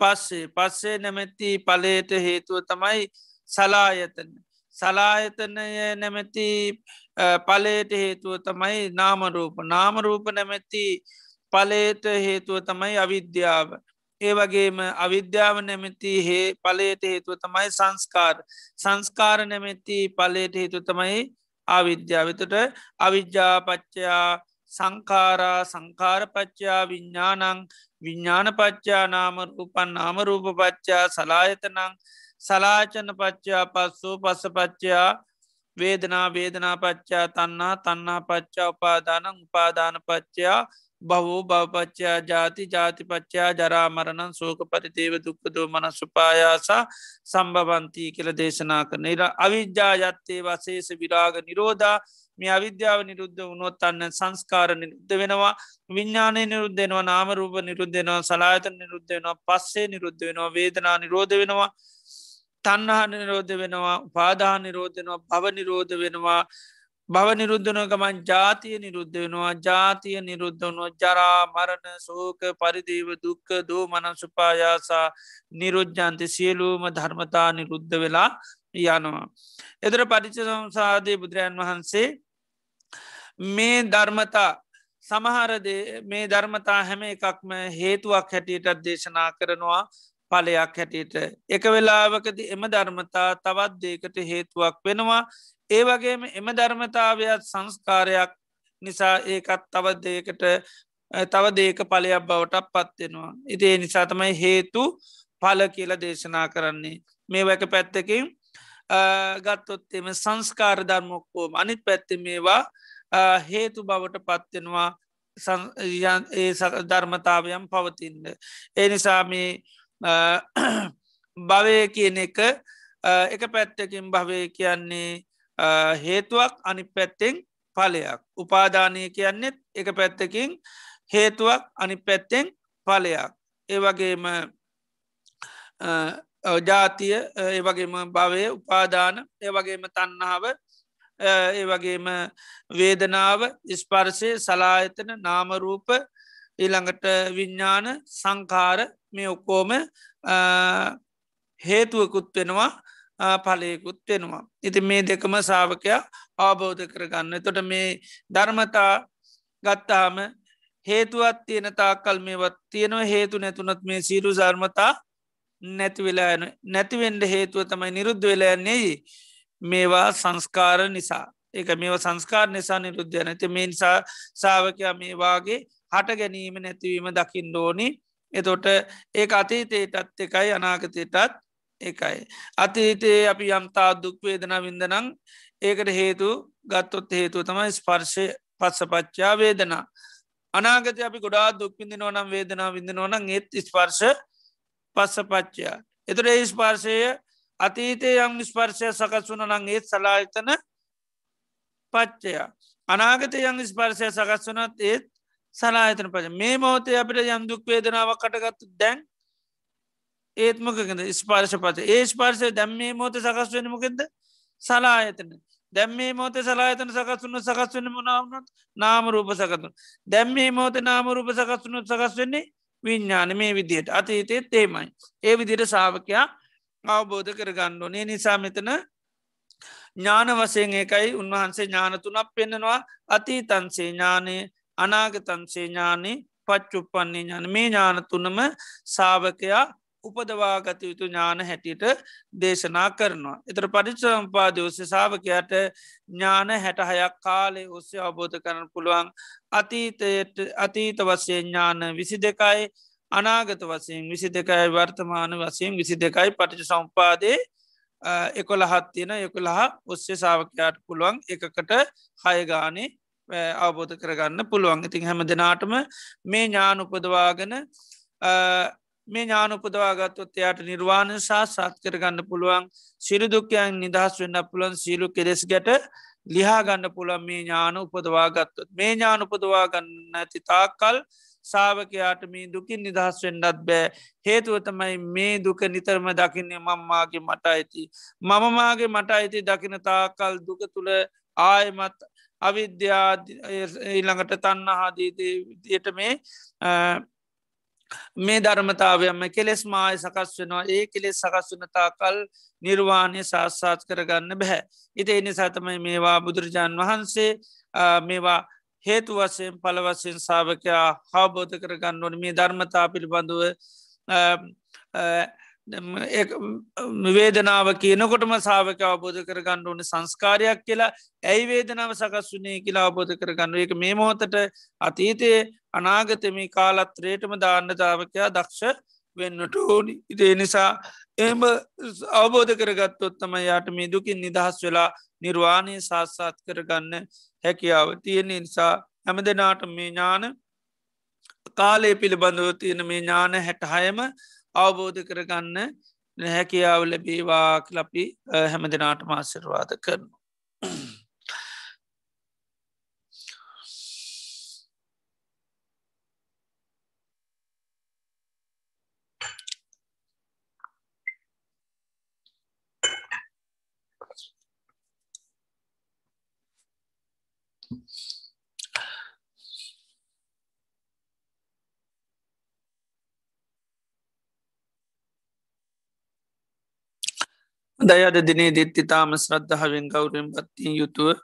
පස්සේ. පස්සේ නැමැති පලයට හේතුව තමයි සලායතන. සලායතනය නැමැති පලයට හේතුව තමයි නාමරූප නාමරූප නැමැති පලේට හේතුව තමයි අවිද්‍යාව. ඒ වගේම අවිද්‍යාව නැමැති හේ පලයට හේතුව තමයි සංස්කාර. සංස්කාර නැමැති පලයට හේතු තමයි අවිද්‍යාවතට අවිද්‍යාපච්චයා සංකාරා සංකාරපච්චා විඤ්ඥානං විඤ්ඥානපච්චා නාමරූපන් නාමරූපපච්චා සලායතනං සලාචන පච්චා පස්සූ පස්සපච්චයා වේදනා වේදනා පච්චා තන්නා තන්නා පච්චා උපාදානං උපාදාන පච්චයා බහෝ භවපච්චයා ජාති ජාතිපච්චා ජරාමරණන් සෝක පරිදේව දුක්කදෝ මනස්ුපායාසා සම්භවන්තී කියල දේශනා කරන ඉර අවිද්‍යා යත්තේ වසේස විරාග නිරෝධා මේ අවිද්‍යාව නිරුද්ධ වුණොත් අන්න සංස්කාර නිරුද්ධ වෙනවා විඤ්ඥානය නිරුද්ධ වෙනවා නාමරූප නිරුද්ධ වෙනවා සලායත නිරුද්ධ වෙනවා පස්සේ නිරුද්ධ වෙනවා වේදනා නිරෝධ වෙනවා තන්නහා නිරෝධ වෙනවා පාදා නිරෝධනවා භව නිරෝධ වෙනවා භව නිරුද්ධන ගමන් ජාතිය නිරුද්ධ වෙනවා. ජාතිය නිරුද්ධ වනවා. ජරා මරණ සෝක පරිදීව දුක්ක දෝ මනසුපායාසා නිරුද්ධන්ති සියලූම ධර්මතා නිරුද්ධ වෙලා යනවා. එදර පරිච සංසාධය බුදුරජන් වහන්සේ මේ ධර්මතා සමහරදේ මේ ධර්මතා හැම එකක්ම හේතුවක් හැටියටත් දේශනා කරනවා පලයක් හැටියට. එක වෙලාවකද එම ධර්මතා තවත් දේකට හේතුවක් වෙනවා. ඒ වගේම එම ධර්මතාවයක් සංස්කාරයක් නිසා ඒකත් තව දේකට තව දේක පලයක් බවට පත්වෙනවා. ඉතිේ නිසා තමයි හේතු පල කියල දේශනා කරන්නේ. මේ වැක පැත්තකින් ගත්තොත්තෙම සංස්කාර ධර්මොක්කෝම අනිත් පැත්ති මේවා හේතු බවට පත්වෙනවා ඒ ධර්මතාවයම් පවතින්න. ඒ නිසා මේ භවය කියන එක එක පැත්තකින් භවය කියන්නේ හේතුවක් අනි පැත්තෙන් පලයක් උපාධානය කියන්නෙත් එක පැත්තකින් හේතුවක් අනි පැත්තෙන් පලයක් ඒ වගේම ජාතිය ඒ වගේම භවය උපාදාන ඒ වගේම තන්නහාව ඒ වගේම වේදනාව ස්පර්ශය සලායතන නාමරූප ඊළඟට විඤ්ඥාන සංකාර මේ ඔක්කෝම හේතුවකුත් වෙනවා. පලයකුත් වෙනවා. ඉති මේ දෙකම සාාවකයා අවබෝධ කරගන්න. තොට මේ ධර්මතා ගත්තාම හේතුවත් තියෙන තාකල් මේවත් තියෙනවා හේතු නැතුනත් මේ සීරු සර්මතා නැතිවෙලා යන නැතිවෙන්ඩ හේතුව තමයි නිරුද්ධ වෙලායන්නේ මේවා සංස්කාර නිසා ඒක මේවා සංස්කාර නිසා නිරුද්ධයන ඇති මේ නිසා සාාවකයා මේවාගේ හට ගැනීම නැතිවීම දකිින් ඩෝනි එතොට ඒ අතීතයටත් එකයි අනාගතයටත් එකයි. අතීතයේ අපි යම්තා දුක්වේදන විින්දනං ඒකට හේතු ගත්තොත් හේතුව තමයි ස්පර්ශය පත්සපච්චා වේදනා. අනාගත අපි ගොඩා දුක්විඳ නොනම් වේදනා විඳ නොනං ඒත් ස්පර්ශ පස්සපච්චයා. එතුර ඒ ස්පර්ශය අතීතය යම් ස්පර්ශය සකස් වන නං ඒත් සලාහිතන පච්චයා. අනාගත යං ස්පර්ශය සකස් වනත් ඒත් සලාහිතන පච මේ මෝතේ අපිට යම් දුක් වේදනාව කටගත්තු දැන් ඒත්මකද ස්පාර්ශ පත. ඒ ස්පාර්ශය දැම් මේ මෝත සකස් වෙන මොකෙද සලායතන. දැම් මේ මෝත සලායතන සකස්වන්න සකස් වන්න මනාවනත් නාමරූප සකතුන් දැම් මේ මෝත නාමරූප සකස්වනුත් සකස් වෙන්නේ විඤ්ඥාන මේ විදියට. අතීතයත් තේමයි ඒ විදිර සාාවකයා අවබෝධ කරගණ්ඩෝනේ නිසා මෙතන ඥාන වසයෙන් ඒකයි උන්වහන්සේ ඥානතුනක් පෙන්නවා අතීතන්සේ ඥානය අනාගතන්සේ ඥානය පච්චුප්පන්නේ ඥාන මේ ඥාන තුනම සාාවකයා උපදවාගත යුතු ඥාන හැටියට දේශනා කරනවා. එතර පරිච්චම්පාද ඔස්සේ සාාවකයට ඥාන හැට හයක් කාලේ ඔස්සේ අවබෝධ කරන පුළුවන් අතීතයට අතීත වශයෙන් ඥාන විසි දෙකයි අනාගත වසයෙන් විසි දෙකයි වර්තමාන වසයෙන් විසි දෙකයි පටිච සම්පාදේ එකොළහත් තියෙන එකොළහ ඔස්සේ සාාවකයාට පුළුවන් එකකට හයගානේ අවබෝධ කරගන්න පුළුවන් ඉතින් හැම දෙනාටම මේ ඥාන උපදවාගෙන මේ ඥානුපදවාගත්තොත් එයාට නිර්වාණ ශාසාත් කරගන්න පුළුවන්. සිරුදුක්කයන් නිදහස් වෙන්න පුළන් සීලු කෙරෙස් ගැට ලිහා ගන්න පුළන් මේ ඥාන උපදවාගත්තොත් මේ ඥාන උපදවා ගන්න ඇති තාකල් සාාවකයාට මේ දුකින් නිදහස් වෙන්නත් බෑ. හේතුව තමයි මේ දුක නිතරම දකින්නේ මංමාගේ මට අයිති මමමාගේ මට අයිති දකින තාකල් දුක තුළ ආයමත් අවිද්‍යා ඊළඟට තන්න හාදීට මේ මේ ධර්මතාවයම කෙලෙස් මාය සකස් වෙනවා ඒ කෙලෙස් සකස් වනතා කල් නිර්වාණය ශාස්සාත් කරගන්න බැහැ. ඉති එනි සතමයි මේවා බුදුරජාණන් වහන්සේ මේවා හේතු වසයෙන් පලවසයෙන් සාාවකයා හාබෝධ කරගන්න ඕන මේ ධර්මතා පිළිබඳුව වේදනාව කියනකොටම සාාවක අවබෝධ කරගන්න ඕන සංස්කාරයක් කියලා. ඇයි වේදනාව සකස් වනේ කියලා අවබෝධ කරගන්න එක මේ මොහොතට අතීතයේ අනාගතම කාලත්‍රේටම දාන්නතාවකයා දක්ෂ වෙන්නට ඕනි. ඉදේ නිසා එම අවබෝධ කරගත්තොත්තම යාට මේ දුකින් නිදහස් වෙලා නිර්වාණය සාස්සාත් කරගන්න හැකියාව තියෙන නිසා හැම දෙනාට මේ ඥාන කාලය පිළිබඳව තියෙන මේ ඥාන හැට හයම අවබෝධ කරගන්න හැකියාව ලැබේවා ලපි හැම දෙනාට මාසිරවාද කරනු. දයද දිනේ දිත්තිතාම ශ්‍රද්ධාවෙන් ගෞරෙන් පත්තිී යුතුව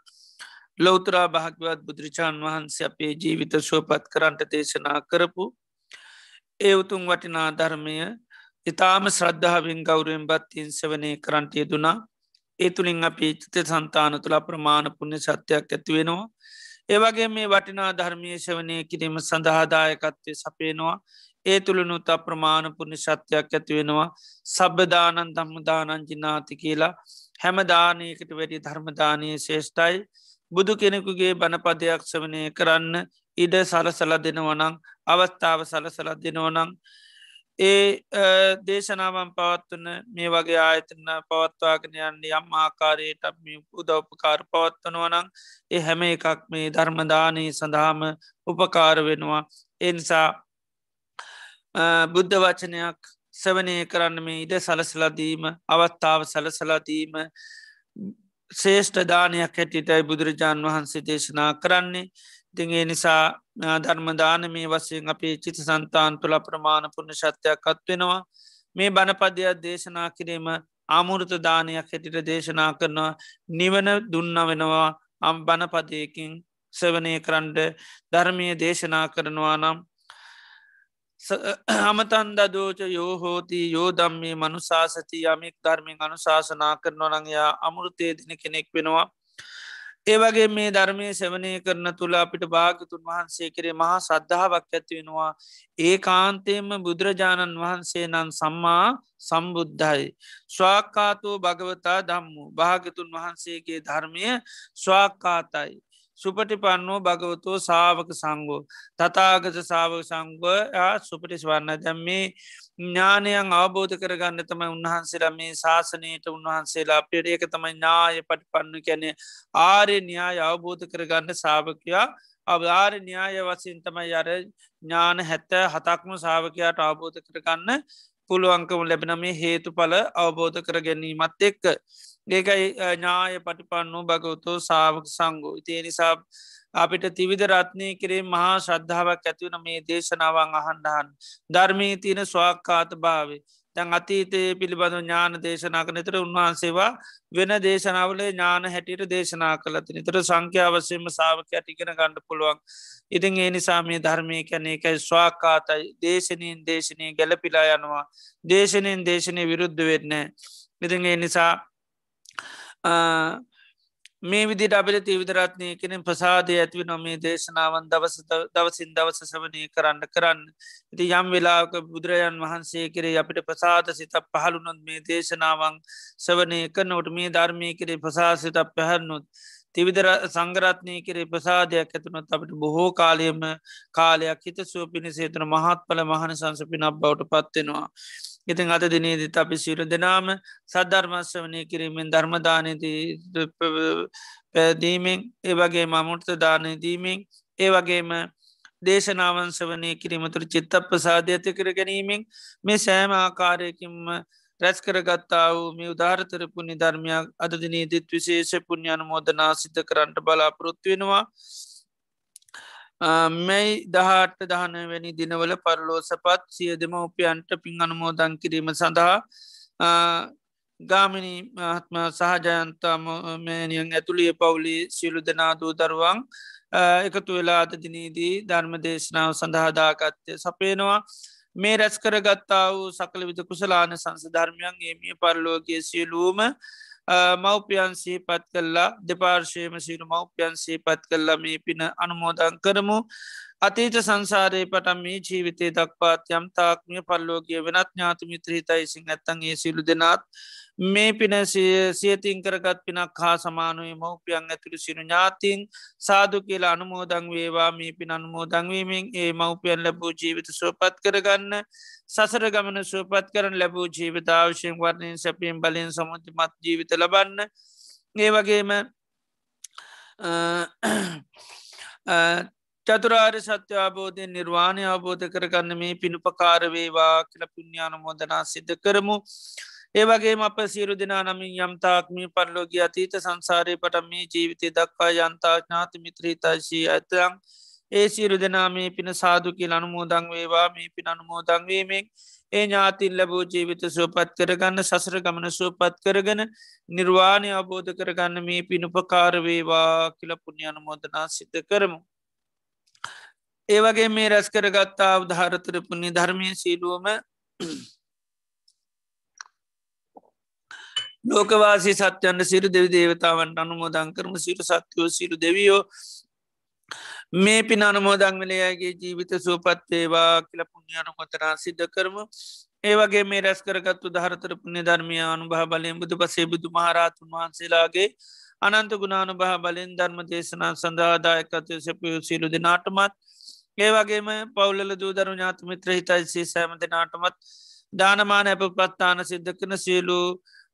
ලෝතරා භාගවත් බුදුරජාණන් වහන්සේ අපේ ජීවිත ශෝපත් කරන්ට දේශනා කරපු ඒ උතුන් වටිනා ධර්මය ඉතාම ශ්‍රද්ධාවෙන් ගෞරයෙන් බත්තින් සවනය කරන්ටය දුනා ඒ තුළින් අපි චිත සන්තාන තුළ ප්‍රමාණ පුුණ්‍ය සත්‍යයක් ඇතිවෙනවා ඒවගේ මේ වටිනා ධර්මය ශවනය කිරීම සඳහාදායකත්වය සපේනවා ඒ තුළනුත් අප්‍රමාණ පුුණ ශත්‍යයක් ඇතිවෙනවා සබ්බදානන් ධම්මදානංජිනාති කියලා. හැම දානයකට වැඩි ධර්මදානය ශේෂ්ටයි බුදු කෙනෙකුගේ බණපදයක් සවනය කරන්න ඉඩ සලසල දෙනවනං අවස්ථාව සලසල දෙනවනං ඒ දේශනාවන් පවත්වන මේ වගේ ආයතන පවත්වාගෙන යන්න යම් ආකාරයට උදවපකාර පවත්වනවනං ඒ හැම එකක් මේ ධර්මදානී සඳහාම උපකාර වෙනවා. එනිසා බුද්ධ වචනයක් සවනය කරන්න මේ ඉඩ සලසලදීම අවස්ථාව සලසලදීම ශේෂ්ඨ දානයක් හැටිටයි බුදුරජාණන් වහන්සේ දේශනා කරන්නේ. තිගේ නිසා ධර්මදාන මේ වසයෙන් අපේ චිත සන්තාන් තුළ ප්‍රමාණ පුුණ ශත්‍යයක් අත්වෙනවා. මේ බණපදයක් දේශනා කිරීම ආමුෘත දානයක් හැටිට දේශනා කරනවා. නිවන දුන්න වෙනවා. අම් බණපදයකින් සවනය කරන්ඩ ධර්මය දේශනා කරනවා නම් හමතන්ද දෝච යෝහෝති යෝදම්මේ මනුසාසති යමික් ධර්මින් අනුශාසනා කරනොනංයා අමුෘතය දින කෙනෙක් වෙනවා ඒවගේ මේ ධර්මය සෙවනය කරන තුළ අපිට භාගතුන් වහන්සේ කරේ මහා සද්ධාවක් ඇතිවෙනවා ඒ කාන්තේම බුදුරජාණන් වහන්සේ නම් සම්මා සම්බුද්ධයි. ස්වාක්කාතෝ භගවතා දම්මු භාගතුන් වහන්සේගේ ධර්මය ස්වාක්කාතයි. සුපටිපන්නෝ භගවතෝ සාවක සංගෝ තතාගත සාවක සංගව සුපටිස් වන්න දැම් මේ ඥානයන් අවබෝධ කරගන්න තමයි උන්වහන්සේලා මේ ශාසනයට උන්වහන්සේලා අපට ඒක තමයි ඥාය පටිපන්න කැනෙ ආරය න්‍යාය අවබෝධ කරගන්න සාභකයා අවාර න්‍යාය වසින් තමයි අර ඥාන හැත්ත හතක්ම සාාවකයාට අවබෝධ කරගන්න පුළුවන්කම ලැබෙන මේ හේතු පල අවබෝධ කර ගැනීමත් එක්ක. ඒකයි ඥාය පටිපන්නු භගවතෝ සාාවක සංගෝ ඉතිය නිසා අපිට තිවිධ රත්නය කරේ මහා ශ්‍රද්ධාවක් ඇතිවන මේ දේශනාවන් අහන්ඩහන් ධර්මී තියෙන ස්වාක්කාත භාවේ තැන් අතීතයේ පිළිබඳ ඥාන දේශනාක නතර උන්වහන්සේවා වෙන දේශනාවල ඥාන හැටියට දේශනා කලති නිතර සංඛ්‍යාවසයම සාාවක ඇටිගෙන ගණඩ පුළුවන්. ඉතින් ඒ නිසා මේ ධර්මය කැන එකයි ස්වාකාතයි දේශනීන් දේශනය ගැලපිලා යනවා. දේශනයෙන් දේශනය විරුද්ධ වෙන්න. ඉතින් ඒ නිසා මේ විදි අපිට තිවිදරත්නය කෙනෙ ප්‍රසාදය ඇතිව නොමේ දේශනාවන් දවස දවසින් දවස සවනය කරන්න කරන්න ඉති යම් වෙලාක බුදුරජන් වහන්සේ කරේ අපිට ප්‍රසාද සිත පහළුනොත් මේ දේශනාවන් සවනය කරනොට මේ ධර්මය කරේ ප්‍රසාසිත පැහැරනුත් තිවිදර සංගරත්නය කරේ ප්‍රසාදයක් ඇතුනොත් අපට බොහෝ කාලයම කාලයක් හිත සුව පිණිසේතන මහත්පල මහන සංස පිනක් බවට පත්වෙනවා. ඉතින් අත දිනේදී අපි සිරු දෙනාම සද්ධර්මස්වනය කිරීමෙන් ධර්මදානති පැදීමෙන් ඒ වගේ මමුෘත දානය දීමෙන් ඒ වගේම දේශනාවන්ස වනය කිරීමතුර චිත්ත ප්‍රසාධ ඇති කර ගැනීමෙන් මේ සෑම ආකාරයකින්ම රැස් කරගත්තා වූ මේ උදාාරතර පුුණි ධර්මයක් අද දිනීදිත් විශේෂ පුුණ්ඥාන මෝදනා සිද්ධ කරන්නට බලාපොරොත්තු වෙනවා. මැයි දහට දහනවැනි දිනවල පරලෝ සපත් සිය දෙමවපියන්ට පින් අනුමෝදන් කිරීම සඳහා ගාමිනි මහත්ම සහජයන්තාමමනියන් ඇතුළිය පවුලි සියලු දෙනාදූ දරුවන් එකතු වෙලා අද දිනීදී ධර්ම දේශනාව සඳහාදාගත්තය සපේනවා මේ රැස් කරගත්තා වූ සකල විද කුසලාන සංස ධර්මයන් ඒමිය පරලෝගගේ සියලූම මව්පියන්සේ පත් කල්ලා දෙපාර්ශයම සිරු මව්පියන්සේ පත් කල්ලා මේ පින අනුමෝදන් කරමු අතීත සංසාරය පටම් මේ ජීවිතය දක්පාත් යම් තාක්මිය පල්ලෝගිය වෙනත් ඥාති මිත්‍රීතයිසිං ඇත්තන්ගේ සිලු දෙනාත් මේ පින සියතින් කරගත් පිනක් හා සමානුවේ මව්පියන් ඇතුළු සිරු ඥාතින් සාදු කියලා අනුමෝදං වේවා මේ පින අනුමෝදංවීමෙන් ඒ මව්පියන් ලැබූ ජීවිත සුවපත් කරගන්න සසර ගමන සුවපත් කරන ලැබූ ජීවිතාවශයෙන් වර්ණයෙන් සැපීම් බලයෙන් සමුතිමත් ජීවිත ලබන්න ඒ වගේම චතුරාර් සත්‍ය අබෝධය නිර්වාණය අවබෝධ කරගන්න මේ පිණුපකාරවේවා කියල පුුණ්ඥාන මෝදනා සිද්ධ කරමු. ඒවගේ අප සිරු දෙනා නමින් යම්තාක්මී පරලෝග අතීත සංසාරය පට මේ ජීවිතය දක්වා යන්තා ඥාති මිත්‍රීතාශී ඇතයන් ඒ සිරු දෙනා මේ පින සාදුකි අනුමෝදං වේවා මේ පින අනුමෝදංවීමෙන් ඒ ඥාතින් ලැබූ ජීවිත සුවපත් කරගන්න සසර ගමන සුවපත් කරගෙන නිර්වාණය අවබෝධ කරගන්න මේ පිණුපකාරවේවා කියල පුුණ්‍ය අනුමෝදනා සිද්ධ කරමු. ඒවගේ මේ රැස් කරගත්තා අවධාරතර පුුණි ධර්මය සීලුවම ලෝකවාසි සත්‍යයන්ට සිරු දෙවි දේවතාවන්ට අනුමෝදන් කරම. සිරු සත්‍යයෝ සිරු දෙවියෝ මේ පින අනුමෝදං වලයාගේ ජීවිත සුවපත්වේවා කියල පුුණ්්‍ය අනුමතනා සිද්ධ කරම. ඒවගේ මේ රැස් කරගත්තු දහරතර පුුණ්‍ය ධර්මය අනුභහ බලයෙන් බුදු පසේ බුදු මහරාතුන් වහන්සේලාගේ අනන්ත ගුණානු බහ බලින් ධර්ම දේශනා සඳහාදායකත්වය සැපියු සිලු දෙනාටමත් ඒවගේම පවුලල දූදරු ඥාත මිත්‍ර හිතයිසේ සෑම දෙනාටමත් දානමාන ඇප පත්තාන සිද්ධ කන සියලු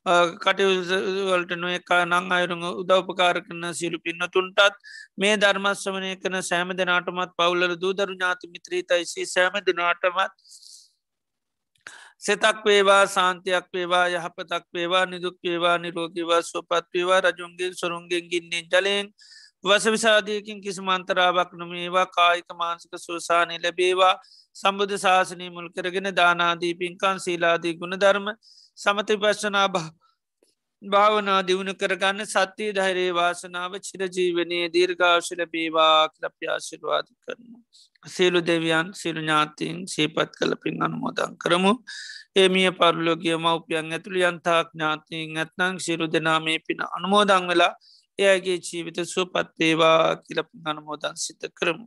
කටවල්ට නොය නං අයරුම උදවපකාර කරන සිරු පින්නතුන්ටත් මේ ධර්මස්වමනය කන සෑම දෙනාටමත් පවුලල දූදරු ඥාති මිත්‍රීතයිසි සෑම දෙනාටමත් සෙතක් වේවා සාන්තියක් වේවා යහපතක් වේවා නිදුක් වේවා නිරෝගීවා සුවපත් වේවා රජුන්ගේ සොරුන්ගෙන් ගින්නේ ජලයෙන් වස විසාධයකින් කිසි මන්තරාවක් නොමේවා කායික මාන්සික සුවසානය ලැබේවා සම්බුධ ශාසනය මුල් කරගෙන දානාදී පින්කන් සීලාදී ගුණධර්ම සමති පශ්චනා භාවනා දියුණු කරගන්න සත්‍යය ධෛරේ වාසනාව චිරජීවනයේ දීර්ඝාශල බේවා කලප්‍යාශිරවාද කරන. සියලු දෙවියන් සිරු ඥාතින් සේපත් කල පින් අනුමෝදන් කරමු. ඒමිය පරලෝගිය මවපියන් ඇතුළි යන්තාක් ඥාතිීන් ඇත්නං සිරු දෙනාමේ පින අනුමෝදං වෙලා එයගේ ජීවිත සුවපත්වේවා කියලපින් අනුමෝදන් සිත කරමු.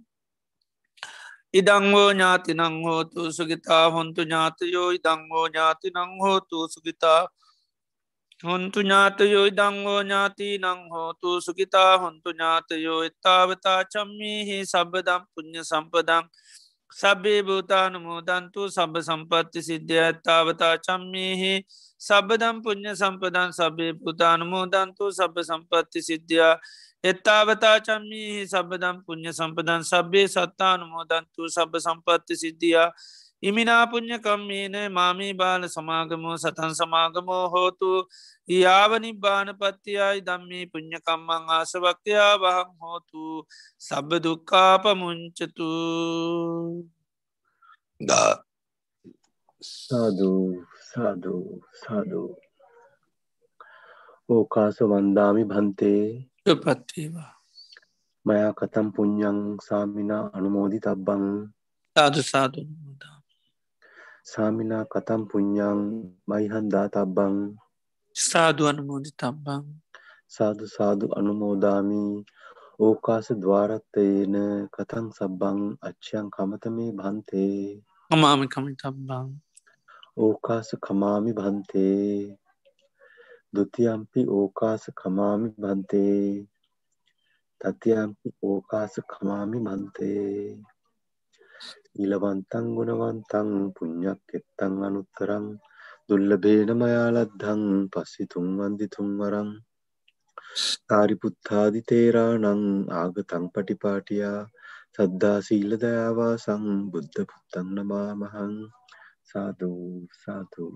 ඉඩංගෝ ඥාති නං හෝතු සුගිතා හොන්තු ඥාතයෝ ඉඩංගෝ ඥාති නං හෝතු සුගිතා හොන්තු ඥාතයෝ ඉඩංගෝ ඥාති නං හෝතු සුගිතා හොන්තු ඥාතයෝ එත්තාවතා චම්මිහි සබදම් පුුණ්්‍ය සම්පදං සබේ භූතාන මෝදන්තු සබ සම්පත්ති සිද්ධ ඇත්තාවතා චම්මිහි සබදම් පුුණ්්‍ය සම්පදන් සබේ පුතාන මෝදන්තු සබ සම්පත්ති සිද්ධයා එත්තාවතා චම්මී සබදම් පුුණ්්‍ය සම්පදන් සබ්බේ සත්තාන මෝදන්තු සබ සම්පත්ති සිද්ධියා ඉමිනාපුං්ඥ කම්මේන මාමී බාල සමාගමෝ සතන් සමාගමෝ හෝතු යාවනි බානපත්තියයි දම්මී පුං්ඥකම්මං ආසවක්තයා වහම් හෝතු සබ දුක්කාපමුංචතු සාධූ සාධූ සාධූ ඕකාස වන්දාමි භන්තේ පත්වේවා මයා කතම් පුං්ඥං සාමිනා අනුමෝදි තබ්බං සාදු සාමිනා කතම් පුං්ඥං මයිහන්දා තබ්බං සාදු අනුමෝදි තබ්බං සාදු සාදු අනුමෝදාමී. ඕකාස දවාරත්තයන කතං සබ්බං අච්චයන් කමතමේ භන්තේ. අමාමි කමි තබ්බං ඕකාස කමාමි භන්තේ දුතියම්පි ඕකාස කමාමි බන්තේ තතියම්පි ඕකාස කමාමි මන්තේ ඊලවන්තං ගුණවන්තං පුං්ඥක් එත්තං අනුත්තරං දුල්ලබේන මයාලද්දං පස්සි තුන්වන්දි තුන්වරං කාරිපුත්තාදි තේරානං ආගතං පටිපාටියා සද්දා සීල දයාවා සං බුද්ධ පුත්තං නමා මහං සාධූ සාධූ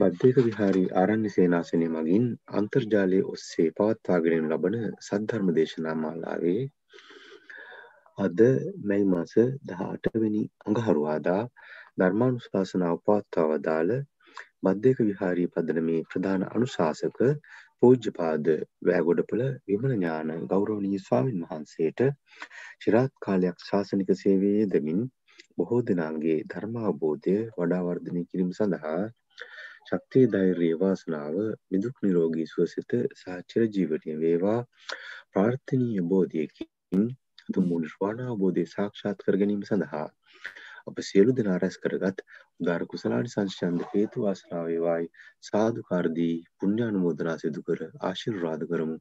සාධූ බද්ධයක විහාරී ආරණ්‍ය සේනාසනය මගින් අන්තර්ජාලය ඔස්සේ පවත්වාගෙන ලබන සද්ධර්ම දේශනා මාලාවේ අද මැයි මාස දහඅටවෙනි අඟහරුවාදා ධර්මානුශාසනාව පවත්වා වදාළ බද්ධයක විහාරී පදනමේ ප්‍රධාන අනුශාසක පූජ්‍යපාද වෑගොඩපළ විමල ඥාන ගෞරවනීය ස්වාමින් වහන්සේට චිරාත් කාලයක් ශාසනික සේවයේ යෙදමින් බොහෝ දෙනාගේ ධර්මාවබෝධය වඩා වර්ධනය කිරීම සඳහා ශක්තිය ධෛර්යය වාසනාව නිදුක් නිරෝගී සුවසිත සාචර ජීවනය වේවා. ප්‍රාර්ථනීය බෝධියකින් උතුම් නිර්වාණ අවබෝධය සාක්ෂාත් කර ගැනීම සඳහා අප සියලු දෙනා රැස් කරගත් උදාර කුසලානි සංස්චන්ද හේතු වාසනාව වේවායි. සාදුකාරදී පුණ්‍ය අනුමෝදනා සිදු කර ආශිර්වාද කරමු.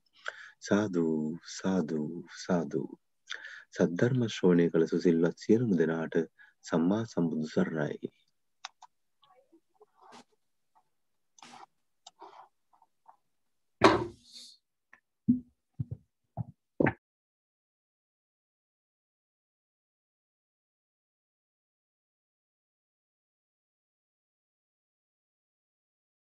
සාදු සාදු සාදු. සද්ධර්ම ශ්‍රවණය කළ සුසිල්වත් සියලුම දෙනාට සම්මා සම්බුදු සරණයි.